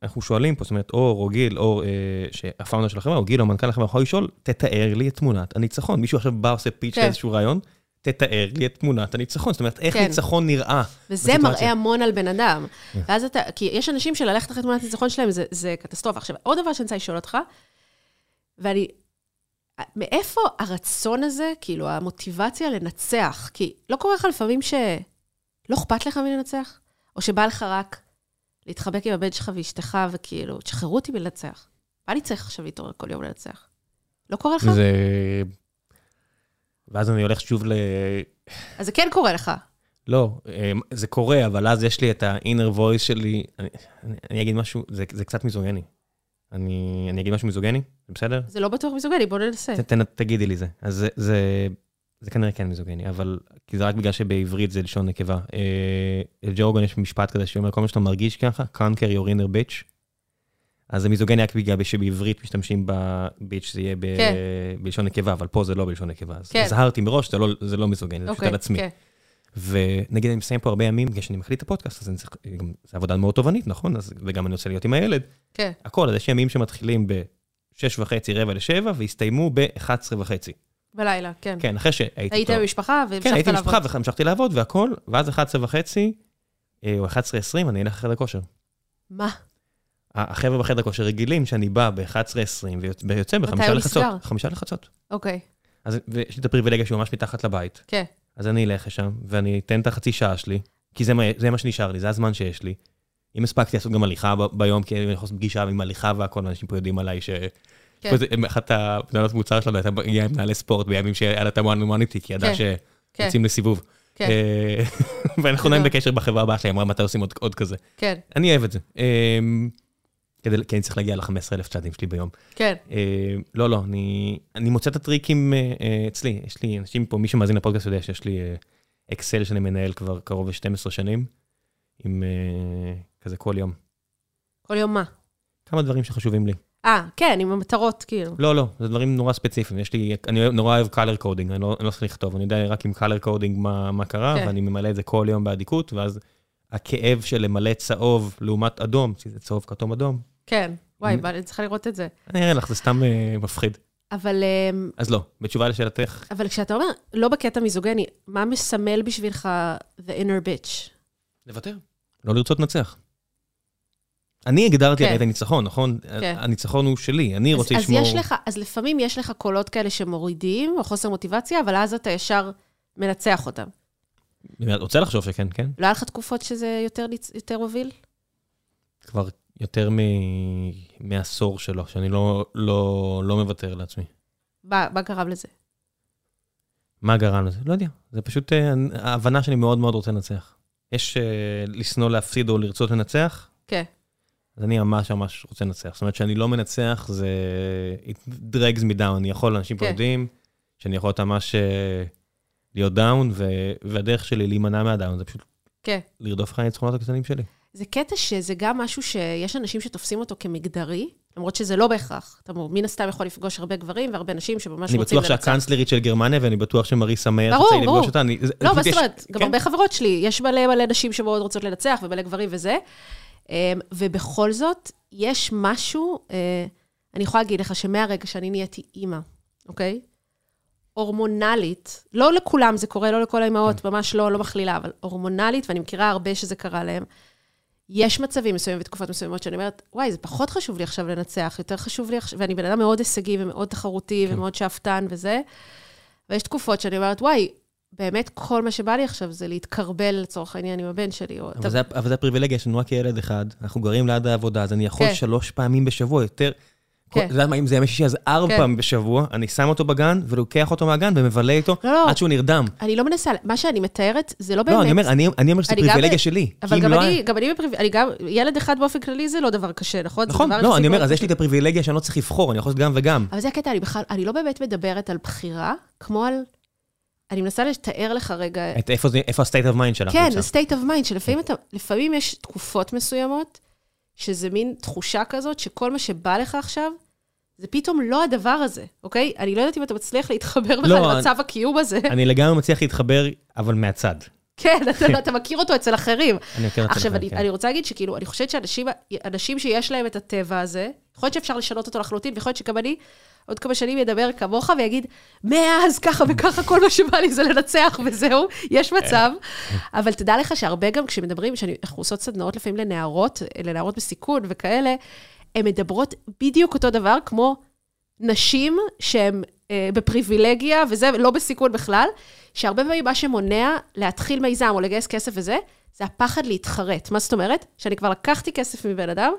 שאנחנו שואלים פה, זאת אומרת, אור או גיל, או אה, שהפאונדר של החברה, או גיל או מנכ"ל החברה, יכול לשאול, תתאר לי את תמונת הניצחון. מישהו עכשיו בא, עושה פיץ' כן. לאיזשהו רעיון, תתאר לי את תמונת הניצחון. זאת אומרת, איך כן. ניצחון נראה. וזה בסיטואציה. מראה המון על בן אדם. כן. ואז אתה, כי יש אנשים שללכת אחרי תמונת ניצחון שלהם זה, זה קטסטרופה. עכשיו, עוד דבר שאני רוצה לשאול אותך, ואני, מאיפה הרצון הזה, כאילו, המוטיבציה לנצח? כי לא קורה לך לפעמים שלא אכפת לך מלנצח? או שבא לך רק להתחבק עם הבן שלך ואשתך, וכאילו, תשחררו אותי מלנצח. מה אני צריך עכשיו להתעורר כל יום לנצח? לא קורה לך? זה... ואז אני הולך שוב ל... אז זה כן קורה לך. לא, אמ, זה קורה, אבל אז יש לי את ה-inner voice שלי. אני, אני, אני אגיד משהו, זה, זה קצת מיזוגני. אני, אני אגיד משהו מיזוגני, זה בסדר? זה לא בטוח מיזוגני, בוא ננסה. ת, ת, תגידי לי זה. אז זה, זה, זה כנראה כן מיזוגני, אבל... כי זה רק בגלל שבעברית זה לשון נקבה. אה, לג'ורגון יש משפט כזה שאומר, כל מה שאתה מרגיש ככה, conquer your inner bitch. אז זה מיזוגני רק בגלל שבעברית משתמשים בביץ' זה יהיה ב, כן. בלשון נקבה, אבל פה זה לא בלשון נקבה. אז כן. הזהרתי מראש, זה לא, זה לא מיזוגני, זה פשוט על עצמי. כן. ונגיד אני מסיים פה הרבה ימים, בגלל שאני מקליט את הפודקאסט, אז אני צריך, גם, זה עבודה מאוד תובענית, נכון? אז, וגם אני רוצה להיות עם הילד. כן. הכל, אז יש ימים שמתחילים ב-6 וחצי, רבע לשבע, והסתיימו ב-11 וחצי. בלילה, כן. כן, אחרי שהייתי היית. במשפחה כן, והמשכת הייתי לעבוד. במשפחה והמשכתי לעבוד והכל, ואז 11 וחצי, אה, או 11-20, אני אלך לחדר כושר. מה? החבר'ה בחדר כושר רגילים שאני בא ב-11-20 ויוצא מתי בחמישה הוא לחצות. נסגר? חמישה לחצות. אוקיי, אז ויש לי את הפריבילגיה שהוא ממש מתחת לבית. כן. אז אני אלך לשם, ואני אתן את החצי שעה שלי, כי זה מה, זה מה שנשאר לי, זה הזמן שיש לי. אם הספקתי לעשות גם הליכה ב- ביום, כי אני יכול לעשות פגישה עם הליכה והכל, אנשים פה יודעים עליי ש... כן. אחת המנהלות מוצר שלנו הייתה מגיעה עם מנהלי ספורט בימים שהיה לה את המואן ומואן איתי, כי ידעה כן. כן. שיוצאים לסיבוב. כן. אה, ואנחנו נעים גדול. בקשר בחברה הבאה שלי, אמרה מתי עושים עוד- עוד כזה. כן, אני אוהב את זה. אה, כדי- כי אני צריך להגיע ל-15,000 צעדים שלי ביום. כן. אה, לא, לא, אני, אני מוצא את הטריקים אה, אה, אצלי. יש לי אנשים פה, מי שמאזין לפודקאסט יודע שיש לי אה, אקסל שאני מנהל כבר קרוב ל-12 שנים, עם אה, כזה כל יום. כל יום מה? כמה דברים שחשובים לי. אה, כן, עם המטרות, כאילו. לא, לא, זה דברים נורא ספציפיים. יש לי, אני נורא אוהב color coding, אני לא, אני לא צריך לכתוב, אני יודע רק עם color coding מה, מה קרה, כן. ואני ממלא את זה כל יום באדיקות, ואז הכאב של למלא צהוב לעומת אדום, כי זה צהוב, כתום, אדום, כן. וואי, אני- אני צריכה לראות את זה. אני אראה לך, זה סתם אה, מפחיד. אבל, אמ, אז לא, בתשובה לשאלתך, אבל כשאתה אומר, לא בקטע מיזוגני, מה מסמל בשבילך the inner bitch? לוותר. לא לרצות לנצח. אני הגדרתי כן. הרי את הניצחון, נכון? כן. הניצחון הוא שלי, אני אז, רוצה אז לשמור... יש לך, אז לפעמים יש לך קולות כאלה שמורידים, או חוסר מוטיבציה, אבל אז אתה ישר מנצח אותם. אני רוצה לחשוב שכן, כן? לא היה לך תקופות שזה יותר, יותר הוביל? כבר יותר מ... מעשור שלו, שאני לא, לא, לא מוותר לעצמי. מה, מה גרם לזה? מה גרם לזה? לא יודע. זה פשוט אה, ההבנה שאני מאוד מאוד רוצה לנצח. יש אה, לשנוא להפסיד או לרצות לנצח, כן. אז אני ממש ממש רוצה לנצח. זאת אומרת, שאני לא מנצח, זה... it drags me down. אני יכול, אנשים פה כן. יודעים, שאני יכול ממש אה, להיות דאון, ו... והדרך שלי להימנע מהדאון זה פשוט כן. לרדוף אחרי הניצחונות הקטנים שלי. זה קטע שזה גם משהו שיש אנשים שתופסים אותו כמגדרי, למרות שזה לא בהכרח. אתה מן הסתם יכול לפגוש הרבה גברים והרבה נשים שממש אני רוצים בטוח לנצח. שהקאנצלרית של גרמניה, ואני בטוח שמריסה מאיר ברור, תרצה לפגוש ברור. אותה. אני- זה- לא, מה זאת אומרת? גם כן. הרבה חברות שלי, יש מלא מלא נשים שמאוד רוצות לנצח, ומלא גברים וזה. אמ, ובכל זאת, יש משהו, אה, אני יכולה להגיד לך שמהרגע שאני נהייתי אימא, אוקיי? הורמונלית, לא לכולם זה קורה, לא לכל האימהות, ממש לא, לא מכלילה, אבל הורמונלית, ואני מכירה הרבה שזה קרה להם, יש מצבים מסוימים ותקופות מסוימות שאני אומרת, וואי, זה פחות חשוב לי עכשיו לנצח, יותר חשוב לי עכשיו, ואני בן אדם מאוד הישגי ומאוד תחרותי כן. ומאוד שאפתן וזה, ויש תקופות שאני אומרת, וואי, באמת כל מה שבא לי עכשיו זה להתקרבל לצורך העניין עם הבן שלי. אבל זה, אבל זה הפריבילגיה, יש לנו רק ילד אחד, אנחנו גרים ליד העבודה, אז אני יכול כן. שלוש פעמים בשבוע, יותר... כן. את יודעת מה, אם זה ימי שישי, אז ארבע כן. פעמים בשבוע, אני שם אותו בגן, ולוקח אותו מהגן, ומבלה איתו, לא, לא. עד שהוא נרדם. אני לא מנסה, מה שאני מתארת זה לא באמת. לא, אני אומר, אני אני אומר שזו אני גם- פריבילגיה שלי. אבל גם לא אני, גם אני בפריבילגיה, ילד אחד באופן כללי זה לא דבר קשה, נכון? נכון, לא, יחסית אני אומר, אז יש לי את. הפריבילגיה שאני לא צריך לבחור, אני יכול לעשות גם וגם. אבל זה הקטע, אני בכלל, אני לא באמת מדברת על בחירה, כמו על... אני מנסה לתאר לך רגע... את איפה איפה ה-state of mind שלך? כן, נמצא? זה state of mind, שלפעמים אתה, לפעמים יש תקופות מסוימות, שזה מין תחושה כזאת, שכל מה שבא לך עכשיו, זה פתאום לא הדבר הזה, אוקיי? אני לא יודעת אם אתה מצליח להתחבר בכלל לא, למצב הקיום הזה. אני לגמרי מצליח להתחבר, אבל מהצד. כן, אתה, אתה מכיר אותו אצל אחרים. אני מכיר את עכשיו, זה, אני, כן. אני רוצה להגיד שכאילו, אני חושבת שאנשים אנשים שיש להם את הטבע הזה, יכול להיות שאפשר לשנות אותו לחלוטין, ויכול להיות שגם אני עוד כמה שנים אדבר כמוך ויגיד, מאז ככה וככה, כל מה שבא לי זה לנצח וזהו, יש מצב. אבל תדע לך שהרבה גם כשמדברים, שאנחנו עושות סדנאות לפעמים לנערות, לנערות בסיכון וכאלה, הן מדברות בדיוק אותו דבר כמו נשים שהן אה, בפריבילגיה, וזה לא בסיכון בכלל, שהרבה פעמים מה שמונע להתחיל מיזם או לגייס כסף וזה, זה הפחד להתחרט. מה זאת אומרת? שאני כבר לקחתי כסף מבן אדם,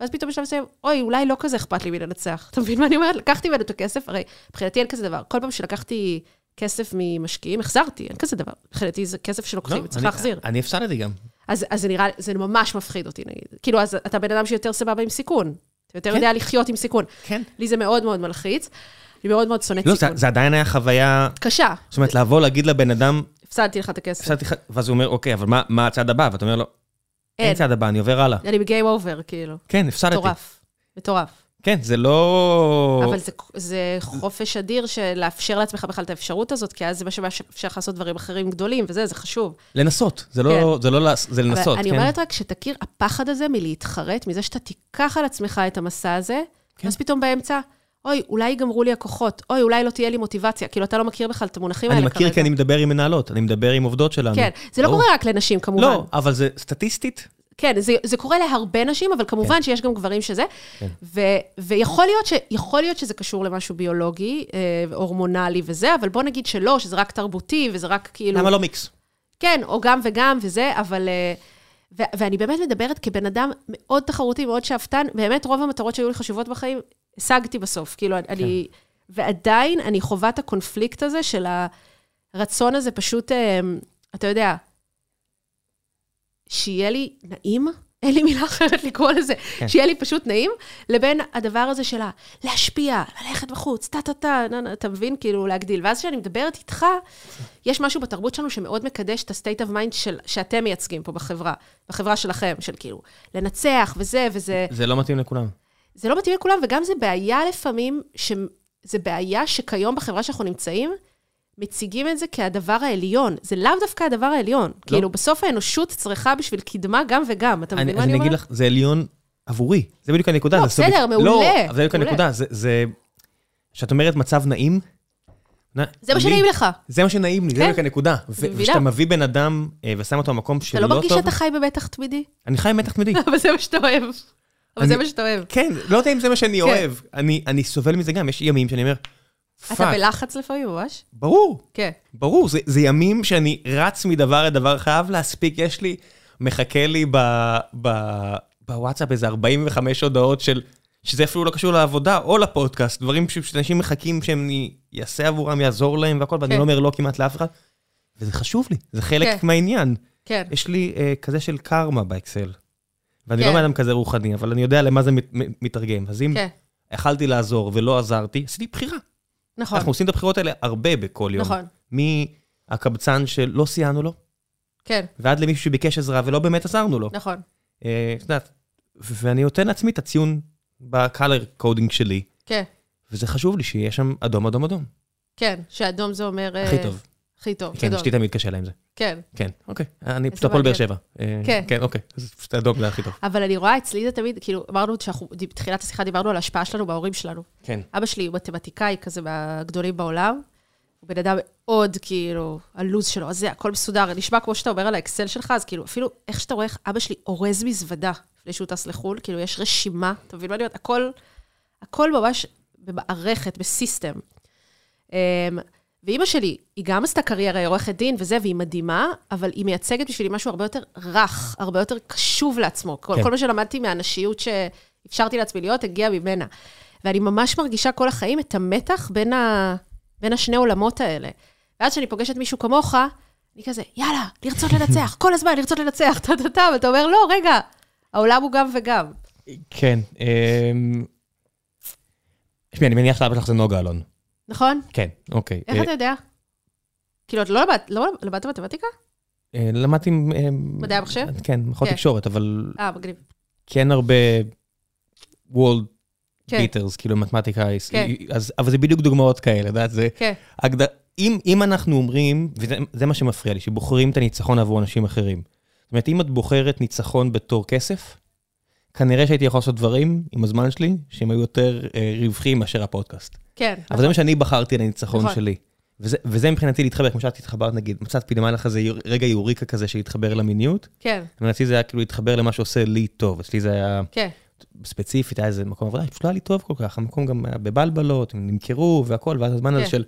ואז פתאום בשלב מסוים, אוי, אולי לא כזה אכפת לי מלנצח. אתה מבין מה אני אומרת? לקחתי ממנו את הכסף, הרי מבחינתי אין כזה דבר. כל פעם שלקחתי כסף ממשקיעים, החזרתי, אין כזה דבר. מבחינתי זה כסף שלוקחים, לא, צריך אני- להחזיר. אני הפסדתי גם. אז, אז זה נראה, זה ממש מפחיד אותי, נגיד. כאילו, אז אתה בן אדם שיותר סבבה עם סיכון. אתה יותר כן. יודע לחיות עם סיכון. כן. לי זה מאוד מאוד מלחיץ. אני מאוד מאוד שונאת לא, זה סיכון. זה עדיין היה חוויה... קשה. זאת אומרת, לבוא, להגיד לבן אדם, הפסדתי לך את הכסף. הפסדתי לך, ואז הוא אומר, אוקיי, אבל מה- מה הצעד הבא? ואתה אומר לו, אין. צעד הבא, אני עובר הלאה. אני בגיים אובר, כאילו. כן, הפסדתי. מטורף. מטורף. כן, זה לא... אבל זה, זה חופש אדיר של לאפשר לעצמך בכלל את האפשרות הזאת, כי אז זה מה שאפשר לעשות דברים אחרים גדולים, וזה, זה חשוב. לנסות, זה לא, זה לא, זה אבל לנסות, אני כן. אומרת רק שתכיר, הפחד הזה מלהתחרט, מזה שאתה תיקח על עצמך את המסע הזה, כן. אז פתאום באמצע, אוי, אולי ייגמרו לי הכוחות, אוי, אולי לא תהיה לי מוטיבציה. כאילו, אתה לא מכיר בכלל את המונחים האלה אני כרגע. מכיר כי אני מדבר עם מנהלות, אני מדבר עם עובדות שלנו. כן, זה לא. קורה רק לנשים, כמובן. לא, אבל זה סטטיסטית, כן, זה, זה קורה להרבה נשים, אבל כמובן כן. שיש גם גברים שזה. כן. ו, ויכול להיות, ש, להיות שזה קשור למשהו ביולוגי, אה, הורמונלי וזה, אבל בוא נגיד שלא, שזה רק תרבותי, וזה רק כאילו... למה לא מיקס? כן, או גם וגם וזה, אבל... אה, ו- ואני באמת מדברת כבן אדם מאוד תחרותי, מאוד שאפתן, באמת רוב המטרות שהיו לי חשובות בחיים, השגתי בסוף. כאילו, כן. אני... ועדיין אני חווה את הקונפליקט הזה של הרצון הזה פשוט, אה, אתה יודע, שיהיה לי נעים, אין לי מילה אחרת לקרוא לזה, כן. שיהיה לי פשוט נעים, לבין הדבר הזה של להשפיע, ללכת בחוץ, טה-טה-טה, אתה מבין? כאילו, להגדיל. ואז כשאני מדברת איתך, יש משהו בתרבות שלנו שמאוד מקדש את ה-state of mind של, שאתם מייצגים פה בחברה, בחברה שלכם, של כאילו, לנצח וזה, וזה... זה לא מתאים לכולם. זה לא מתאים לכולם, וגם זה בעיה לפעמים, ש... זה בעיה שכיום בחברה שאנחנו נמצאים, מציגים את זה כהדבר העליון. זה לאו דווקא הדבר העליון. לא. כאילו, בסוף האנושות צריכה בשביל קדמה גם וגם. אתה מבין אני, מה אני אני אומרת? אגיד לך, זה עליון עבורי. זה בדיוק הנקודה. לא, בסדר, מעולה, לא, זה בדיוק. הנקודה. זה. כשאת אומרת מצב נעים, זה מה שנעים לך. זה מה שנעים לי, זה כן. רק הנקודה. וכשאתה מביא בן אדם אה, ושם אותו במקום אתה שלא לא טוב, מרגיש שאתה חי במתח תמידי? אני חי עם מתח תמידי. אבל זה מה שאתה אוהב. אבל אני- זה מה שאתה אוהב. כן, לא יודע אם זה מה שאני כן. אוהב. אני אני סובל מזה גם, יש ימים שאני אומר, אתה fuck, בלחץ לפעמים, ממש? ברור, כן. ברור, זה, זה ימים שאני רץ מדבר לדבר, חייב להספיק, יש לי, מחכה לי ב, ב, בוואטסאפ איזה 45 הודעות של, שזה אפילו לא קשור לעבודה או לפודקאסט, דברים שאנשים מחכים שאני אעשה עבורם, יעזור להם והכל, ואני כן. לא אומר לא כמעט לאף אחד, וזה חשוב לי, זה חלק כן. מהעניין. כן. יש לי אה, כזה של קרמה באקסל, ואני כן. לא בן אדם כזה רוחני, אבל אני יודע למה זה מת, מת- מתרגם. אז אם כן. יכלתי לעזור ולא עזרתי, עשיתי בחירה. נכון. אנחנו עושים את הבחירות האלה הרבה בכל יום. נכון. מהקבצן שלא סייענו לו, כן. ועד למישהו שביקש עזרה ולא באמת עזרנו לו. נכון. אה, את יודעת, ואני נותן לעצמי את הציון ב color coding שלי, כן. וזה חשוב לי שיהיה שם אדום, אדום, אדום. כן. שאדום זה אומר... אה, הכי טוב. הכי טוב. כן. אשתי תמיד קשה לה עם זה. כן. כן, אוקיי. אני פשוט הפועל באר. שבע. אה, כן. כן, אוקיי. אז פשוט אדום זה הכי טוב. אבל אני רואה אצלי זה תמיד, כאילו, אמרנו שאנחנו, בתחילת השיחה דיברנו על ההשפעה שלנו בהורים שלנו. כן. אבא שלי הוא מתמטיקאי כזה מהגדולים בעולם. הוא בן אדם מאוד, כאילו, הלו"ז שלו, אז זה, הכל מסודר. נשמע כמו שאתה אומר על האקסל שלך, אז כאילו, אפילו איך שאתה רואה איך אבא שלי אורז מזוודה לפני שהוא טס לחו"ל, כאילו, יש רשימה, אתה מבין מה אני אומרת? הכל, הכל ממש במערכת, בסיסטם. אמ, ואימא שלי, היא גם עשתה קריירה, היא עורכת דין וזה, והיא מדהימה, אבל היא מייצגת בשבילי משהו הרבה יותר רך, הרבה יותר קשוב לעצמו. כל, כן. כל מה שלמדתי מהנשיות שאפשרתי לעצמי להיות, הגיע ממנה. ואני ממש מרגישה כל החיים את המתח בין, ה... בין השני עולמות האלה. ואז כשאני פוגשת מישהו כמוך, אני כזה, יאללה, לרצות לנצח, כל הזמן לרצות לנצח, טה-טה-טה, ואתה אומר, לא, רגע, העולם הוא גם וגם. כן. אמ, תשמעי, אני מניח שאבא שלך זה נוגה אלון. נכון? כן, אוקיי. איך אה, אתה יודע? כאילו, את לא למדת, לא למדת מתמטיקה? אה, למדתי... אה, מדעי המחשב? כן, מכון כן. תקשורת, אבל אה, מגניב. כן הרבה וולד ביטרס, כאילו מתמטיקה, כן. אז, אבל זה בדיוק דוגמאות כאלה, את יודעת, זה... כן. אם, אם אנחנו אומרים, וזה זה מה שמפריע לי, שבוחרים את הניצחון עבור אנשים אחרים. זאת אומרת, אם את בוחרת ניצחון בתור כסף, כנראה שהייתי יכול לעשות דברים עם הזמן שלי, שהם היו יותר אה, רווחיים מאשר הפודקאסט. כן. אבל זה מה שאני בחרתי לניצחון נכון. שלי. וזה, וזה מבחינתי להתחבר, כמו שאת התחברת נגיד, מצאת פתאום היה לך איזה רגע יוריקה כזה שהתחבר למיניות, כן, ומבחינתי זה היה כאילו להתחבר למה שעושה לי טוב, אצלי זה היה כן, ספציפית, היה איזה מקום עבודה, פשוט לא היה לי טוב כל כך, המקום גם היה בבלבלות, הם נמכרו והכל, ואז הזמן הזה כן. של,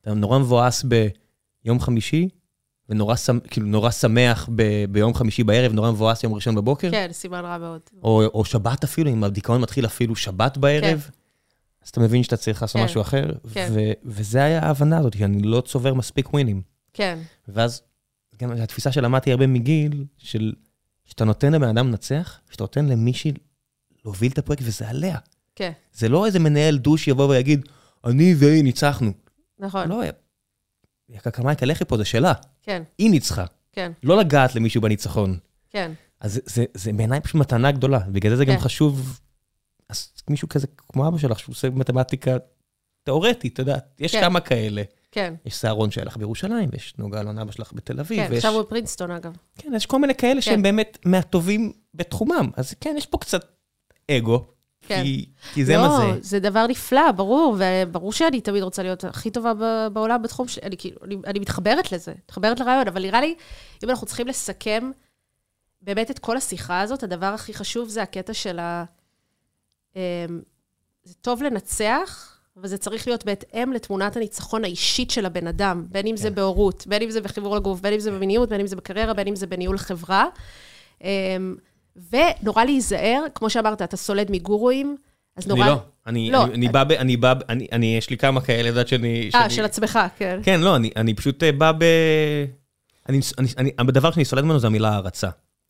אתה נורא מבואס ביום חמישי, ונורא שמ- כאילו נורא שמח ב, ביום חמישי בערב, נורא מבואס יום ראשון בבוקר, כן, סימן רע מאוד. או, או שבת אפילו, אם הדיכאון מתחיל אפילו שבת בערב, אז אתה מבין שאתה צריך לעשות כן. משהו אחר, כן. ו, וזה היה ההבנה הזאת, שאני לא צובר מספיק ווינים. כן, ואז גם התפיסה שלמדתי הרבה מגיל, של שאתה נותן לבן אדם לנצח, שאתה נותן למישהי להוביל את הפרויקט, וזה עליה. כן, זה לא איזה מנהל דוש יבוא ויגיד, אני והיא ניצחנו. נכון, לא, הקקמייק הלחי פה זה שלה, כן, היא ניצחה. כן, לא לגעת למישהו בניצחון. כן, אז זה, זה, זה בעיניי פשוט מתנה גדולה, בגלל זה זה גם כן. חשוב, אז מישהו כזה כמו אבא שלך, שהוא עושה מתמטיקה תיאורטית, אתה יודע, יש כן. כמה כאלה. כן, יש סהרון שהיה לך בירושלים, ויש נוגה אלון אבא שלך בתל אביב, כן, ויש... עכשיו הוא בפרינסטון אגב. כן, יש כל מיני כאלה שהם כן. באמת מהטובים בתחומם. אז כן, יש פה קצת אגו, כן. כי, כי זה לא, מה זה. זה דבר נפלא, ברור, וברור שאני תמיד רוצה להיות הכי טובה בעולם בתחום שלי, אני כאילו, אני, אני מתחברת לזה, מתחברת לרעיון, אבל נראה לי, אם אנחנו צריכים לסכם באמת את כל השיחה הזאת, הדבר הכי חשוב זה הקטע של ה... אמ, זה טוב לנצח, אבל זה צריך להיות בהתאם לתמונת הניצחון האישית של הבן אדם, בין אם זה כן. בהורות, בין אם זה בחיבור לגוף, בין אם זה במיניות, בין אם זה בקריירה, בין אם זה בניהול חברה. ונורא להיזהר, כמו שאמרת, אתה סולד מגורואים, אז נורא... אני לא, אני, לא. אני, אני בא ב... אני בא ב... אני, אני, יש לי כמה כאלה, יודעת שאני... אה, של עצמך, כן. כן, לא, אני, אני פשוט אה, בא ב... אני, אני, אני, הדבר שאני סולד ממנו זה המילה הערצה.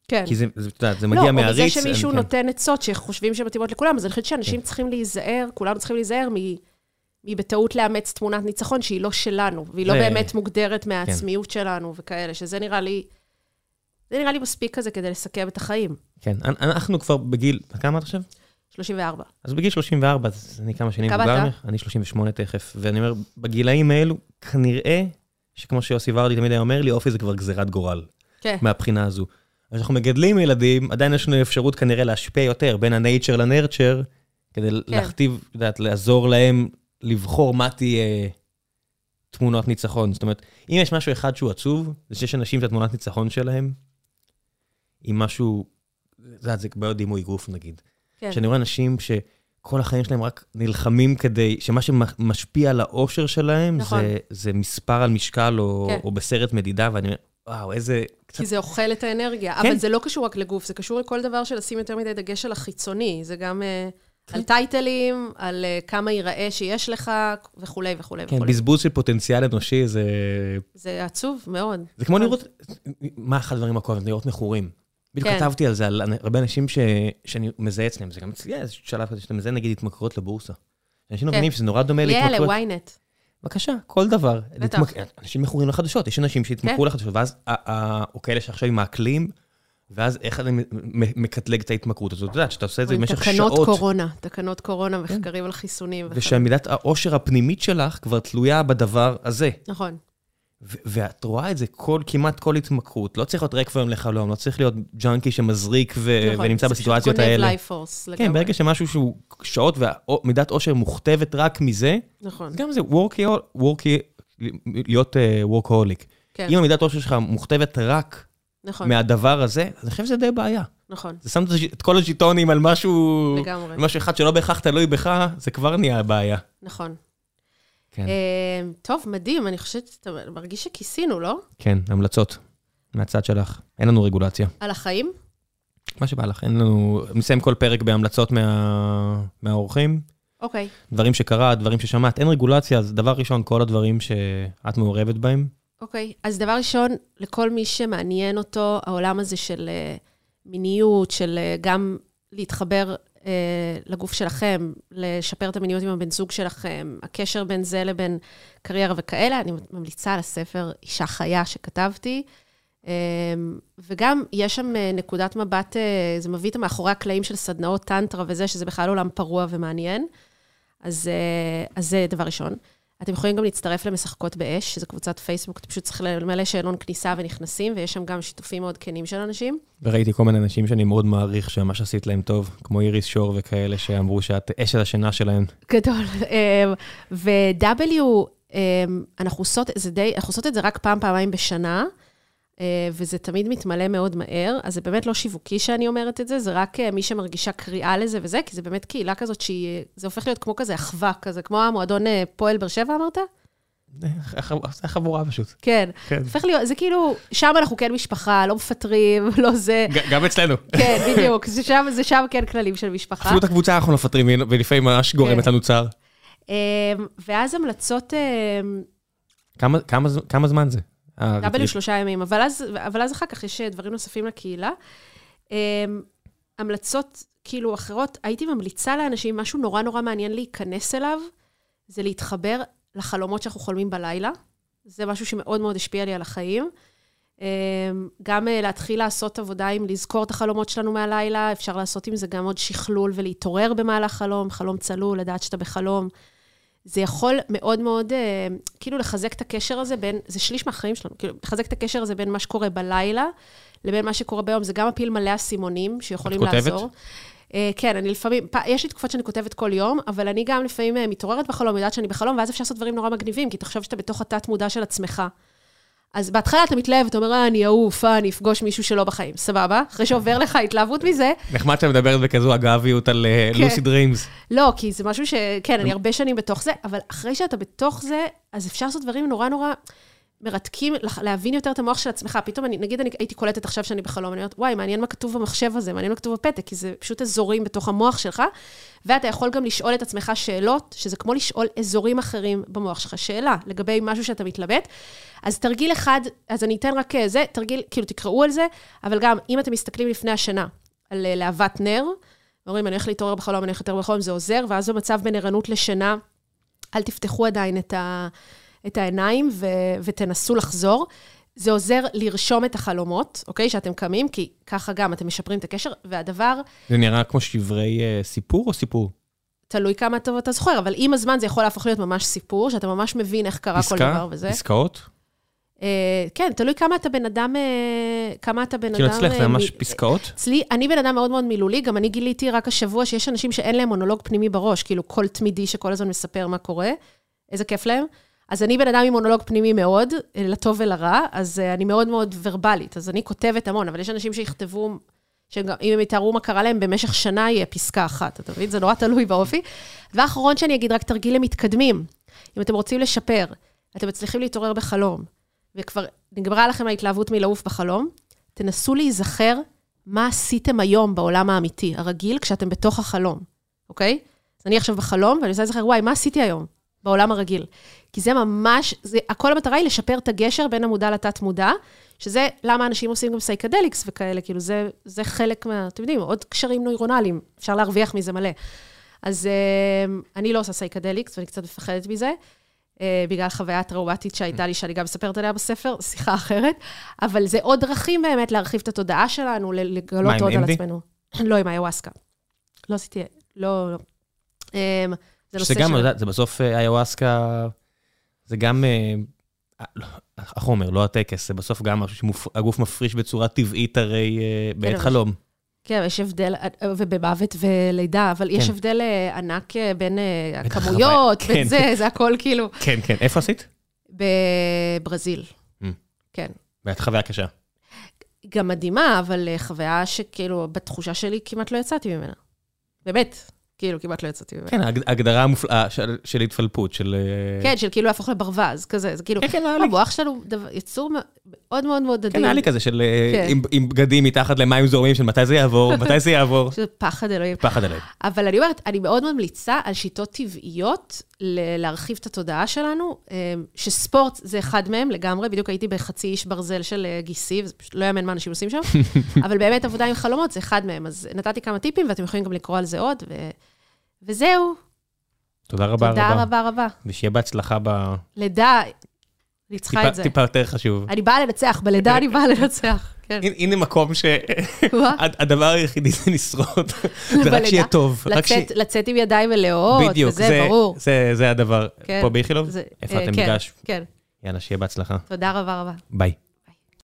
כן. כי זה, זה, את יודעת, זה לא, מגיע או מהריץ. בזה שמישהו אני- כן. נותן עצות שחושבים שהן מתאימות לכולם, אז אני חושבת שאנשים צריכים להיזהר, כולנו צריכים להיזהר מ- מבטעות לאמץ תמונת ניצחון שהיא לא שלנו, והיא לא זה- באמת מוגדרת מהעצמיות שלנו וכאלה, שזה נראה לי... זה נראה לי מספיק כזה כדי לסכם את החיים. כן, אנ- אנחנו כבר בגיל... כמה את עכשיו? 34. אז בגיל 34, אז אני כמה שנים מבוגר? ממך, אני 38 תכף, ואני אומר, בגילאים האלו, כנראה, שכמו שיוסי ורדי תמיד היה אומר לי, אופי זה כבר גזירת גורל, כן, מהבחינה הזו. אז כשאנחנו מגדלים ילדים, עדיין יש לנו אפשרות כנראה להשפיע יותר בין הנייצ'ר לנרצ'ר, כדי כן. להכתיב, את יודעת, לעזור להם לבחור מה תהיה תמונות ניצחון. זאת אומרת, אם יש משהו אחד שהוא עצוב, זה שיש אנשים את התמונת ניצחון שלהם, עם משהו, זה זה בעיות דימוי גוף נגיד. כן. שאני רואה אנשים שכל החיים שלהם רק נלחמים כדי, שמה שמשפיע על האושר שלהם, נכון. זה, זה מספר על משקל או, כן. או בסרט מדידה, ואני אומר, וואו, איזה... קצת... כי זה אוכל את האנרגיה. כן. אבל זה לא קשור רק לגוף, זה קשור לכל דבר של לשים יותר מדי דגש על החיצוני. זה גם אה, כן. על טייטלים, על אה, כמה ייראה שיש לך, וכולי וכולי כן, וכולי. בזבוז של פוטנציאל אנושי זה... זה עצוב מאוד. זה כמו. לראות, מה אחד הדברים הכואבים? לראות מכורים. בדיוק כן. כתבתי על זה, על הרבה אנשים ש... שאני מזהה אצלם, זה גם אצלי היה איזשהו שלב כזה שאתה מזהה נגיד התמכרות לבורסה. אנשים לא כן. מבינים שזה נורא דומה יהיה להתמכרות. ל-ynet. בבקשה, כל דבר. להתמק- אנשים מכורים לחדשות, יש אנשים שהתמכרו כן. לחדשות, ואז, או כאלה שעכשיו עם האקלים, ואז איך אני מקטלג את ההתמכרות הזאת. אתה יודע, שאתה עושה את זה במשך תקנות שעות, קורונה, תקנות קורונה, מחקרים על חיסונים. ושמידת העושר הפנימית שלך כבר תלויה בדבר הזה. נכון. ואת רואה את זה כל, כמעט כל התמכרות. לא צריך להיות רקוויום לחלום, לא צריך להיות ג'אנקי שמזריק ו- נכון. ונמצא זה בסיטואציות פשוט האלה. גונב לייפורס לגמרי. כן, ברגע שמשהו שהוא שעות ומידת עושר מוכתבת רק מזה, נכון. גם זה worky, worky, להיות וורקהוליק. כן, אם המידת עושר שלך מוכתבת רק נכון, מהדבר הזה, אני חושב שזה די בעיה. נכון. זה שם את כל הז'יטונים על משהו, לגמרי. על משהו אחד שלא בהכרח תלוי בך, זה כבר נהיה בעיה. נכון. כן. אה, טוב, מדהים, אני חושבת, אתה מרגיש שכיסינו, לא? כן, המלצות. מהצד שלך. אין לנו רגולציה. על החיים? מה שבא לך, אין לנו... נסיים כל פרק בהמלצות מה... מהאורחים. אוקיי. דברים שקרה, דברים ששמעת. אין רגולציה, אז דבר ראשון, כל הדברים שאת מעורבת בהם. אוקיי, אז דבר ראשון, לכל מי שמעניין אותו, העולם הזה של אה, מיניות, של אה, גם להתחבר לגוף שלכם, לשפר את המיניות עם הבן זוג שלכם, הקשר בין זה לבין קריירה וכאלה, אני ממליצה על הספר אישה חיה שכתבתי. אה, וגם יש שם אה, נקודת מבט, אה, זה מביא את המאחורי הקלעים של סדנאות טנטרה וזה, שזה בכלל עולם פרוע ומעניין. אז, אה, אז זה דבר ראשון. אתם יכולים גם להצטרף למשחקות באש, שזו קבוצת פייסבוק, אתה פשוט צריך למלא שאלון כניסה ונכנסים, ויש שם גם שיתופים מאוד כנים של אנשים. וראיתי כל מיני אנשים שאני מאוד מעריך, שממש עשית להם טוב, כמו איריס שור וכאלה, שאמרו שאת אש על השינה שלהם. גדול. אמ, ו-W, אמ, אנחנו עושות, זה די, אנחנו עושות את זה רק פעם, פעמיים בשנה, וזה תמיד מתמלא מאוד מהר, אז זה באמת לא שיווקי שאני אומרת את זה, זה רק אה, מי שמרגישה קריאה לזה וזה, כי זה באמת קהילה כזאת שהיא, זה הופך להיות כמו כזה אחווה כזה, כמו המועדון אה, פועל באר שבע אמרת? זה חבורה פשוט. כן. כן. הופך להיות, זה כאילו, שם אנחנו כן משפחה, לא מפטרים, לא זה. גם אצלנו. כן, בדיוק, זה שם, זה שם כן כללים של משפחה. אפילו את הקבוצה אנחנו מפטרים, ולפעמים ממש גורמת כן. לנו צער. ואז המלצות, כמה זמן זה? הריטריט? W שלושה ימים, אבל אז, אבל אז אחר כך יש אה, דברים נוספים לקהילה. אמ, המלצות כאילו אחרות, הייתי ממליצה לאנשים, משהו נורא נורא מעניין להיכנס אליו, זה להתחבר לחלומות שאנחנו חולמים בלילה. זה משהו שמאוד מאוד השפיע לי על החיים. גם אה, להתחיל לעשות עבודה עם לזכור את החלומות שלנו מהלילה, אפשר לעשות עם זה גם עוד שכלול ולהתעורר במהלך חלום, חלום צלול, לדעת שאתה בחלום. זה יכול מאוד מאוד, אה, כאילו לחזק את הקשר הזה בין, זה שליש מהחיים שלנו, כאילו, לחזק את הקשר הזה בין מה שקורה בלילה לבין מה שקורה ביום. זה גם מפיל מלא אסימונים שיכולים את כותבת? לעזור. אה, כן, אני לפעמים, פ- יש לי תקופות שאני כותבת כל יום, אבל אני גם לפעמים אה, מתעוררת בחלום, יודעת שאני בחלום, ואז אפשר לעשות דברים נורא מגניבים, כי תחשוב שאתה בתוך התת-מודע של עצמך. אז בהתחלה אתה מתלהב, אתה אומר, אה, אני אעוף, אה, אני אפגוש מישהו שלא בחיים, סבבה? אחרי שעובר לך התלהבות מזה, נחמד שאת מדברת בכזו אגביות על אה, כן. לוסי דרימס. לא, כי זה משהו ש... כן, אני הרבה שנים בתוך זה, אבל אחרי שאתה בתוך זה, אז אפשר לעשות דברים נורא נורא מרתקים, להבין יותר את המוח של עצמך. פתאום, אני, נגיד אני הייתי קולטת עכשיו שאני בחלום, אני אומרת, וואי, מעניין מה כתוב במחשב הזה, מעניין מה כתוב בפתק, כי זה פשוט אזורים בתוך המוח שלך, ואתה יכול גם לשאול את עצמך שאלות, שזה כמו לשאול אזורים אחרים במוח שלך, שאלה לגבי משהו שאתה מתלבט. אז תרגיל אחד, אז אני אתן רק אה, זה, תרגיל, כאילו תקראו על זה, אבל גם אם אתם מסתכלים לפני השנה על אה, להבת נר, אומרים, אני הולך להתעורר בחלום, אני הולך להתעורר בחלום, זה עוזר, ואז במצב בין ערנות לשינה, אל תפתחו עדיין את, ה, את העיניים ו, ותנסו לחזור. זה עוזר לרשום את החלומות, אוקיי? שאתם קמים, כי ככה גם אתם משפרים את הקשר, והדבר, זה נראה כמו שברי אה, סיפור או סיפור? תלוי כמה טוב אתה זוכר, אבל עם הזמן זה יכול להפוך להיות ממש סיפור, שאתה ממש מבין איך קרה כל פסקה? דבר וזה. פסקאות? אה, כן, תלוי כמה אתה בן אדם, אה, כמה אתה בן כאילו אדם... אצלך אה, זה ממש מ- פסקאות? אצלי, אני בן אדם מאוד מאוד מילולי, גם אני גיליתי רק השבוע שיש אנשים שאין להם מונולוג פנימי בראש, כאילו קול תמידי שכל הזמן מספר מה קורה, איזה כיף להם. אז אני בן אדם עם מונולוג פנימי מאוד, לטוב ולרע, אז אה, אני מאוד מאוד ורבלית, אז אני כותבת המון, אבל יש אנשים שיכתבו, שאם הם יתארו מה קרה להם במשך שנה, יהיה פסקה אחת, אתה מבין? זה נורא תלוי באופי. הדבר האחרון שאני אגיד, רק תרגילים מתקדמים. אם אתם רוצים לשפר, אתם מצליחים להתעורר בחלום, וכבר נגמרה לכם ההתלהבות מלעוף בחלום, תנסו להיזכר מה עשיתם היום בעולם האמיתי, הרגיל, כשאתם בתוך החלום, אוקיי? אז אני עכשיו בחלום, ואני רוצה לזכר, וואי, מה עשיתי היום בעולם הרגיל? כי זה ממש, זה, כל המטרה היא לשפר את הגשר בין המודע לתת-מודע, שזה למה אנשים עושים גם psychedelics וכאלה, כאילו זה, זה חלק מה, אתם יודעים, עוד קשרים נוירונליים, אפשר להרוויח מזה מלא. אז אה, אני לא עושה psychedelics, ואני קצת מפחדת מזה. אה, בגלל חוויה טראומטית שהייתה לי, שאני גם מספרת עליה בספר, שיחה אחרת, אבל זה עוד דרכים באמת להרחיב את התודעה שלנו, לגלות עוד על? עצמנו. לא, עם איוואסקה. לא עשיתי, לא, לא. אמ, זה נושא שזה גם, של- זה בסוף אה, איוואסקה, זה גם אה, אה, החומר, לא הטקס, זה בסוף גם משהו שהגוף מפריש בצורה טבעית הרי אה, בעת אבל- חלום. כן, יש הבדל, ובמוות ולידה, אבל יש כן. הבדל אה, ענק אה, בין אה, הכמויות, אבל- כן. וזה, זה הכל כאילו, כן, כן. איפה עשית? בברזיל. Mm. כן. ואת חוויה קשה. גם מדהימה, אבל אה, חוויה שכאילו, בתחושה שלי כמעט לא יצאתי ממנה. באמת, כאילו, כמעט לא יצאתי ממנה. כן, ההג- ההגדרה המופלאה של- של התפלפות, של... אה, כן, של כאילו להפוך לברווז, כזה, זה כאילו, כן, כן, היה לי. המוח שלנו יצור מאוד מאוד מאוד עדין. כן, היה לי כזה של אה, כן. עם- עם בגדים מתחת למים זורמים של מתי זה יעבור, מתי זה יעבור. שזה פחד אלוהים. פחד עליהם. אבל אני אומרת, אני מאוד ממליצה על שיטות טבעיות להרחיב את התודעה שלנו, אה, שספורט זה אחד מהם לגמרי, בדיוק הייתי בחצי איש ברזל של אה, גיסי, וזה פשוט לא יאמן מה אנשים עושים שם, אבל באמת עבודה עם חלומות זה אחד מהם. אז נתתי כמה טיפים, ואתם יכולים גם לקרוא על זה עוד, ו... וזהו, תודה רבה תודה רבה. רבה רבה. ושיהיה בהצלחה ב... לידה, טיפה- את זה. טיפה יותר חשוב. אני באה לנצח, בלידה אני באה לנצח. כן. הנה- מקום? שהדבר היחידי זה לשרוד. זה רק. שיהיה טוב. לצאת- עם ידיים מלאות, בדיוק, וזה, זה- ברור. זה- זה הדבר. כן. פה באיכילוב? איפה אה, אתם כן, ניגש? כן. יאללה, שיהיה בהצלחה. תודה רבה רבה. ביי.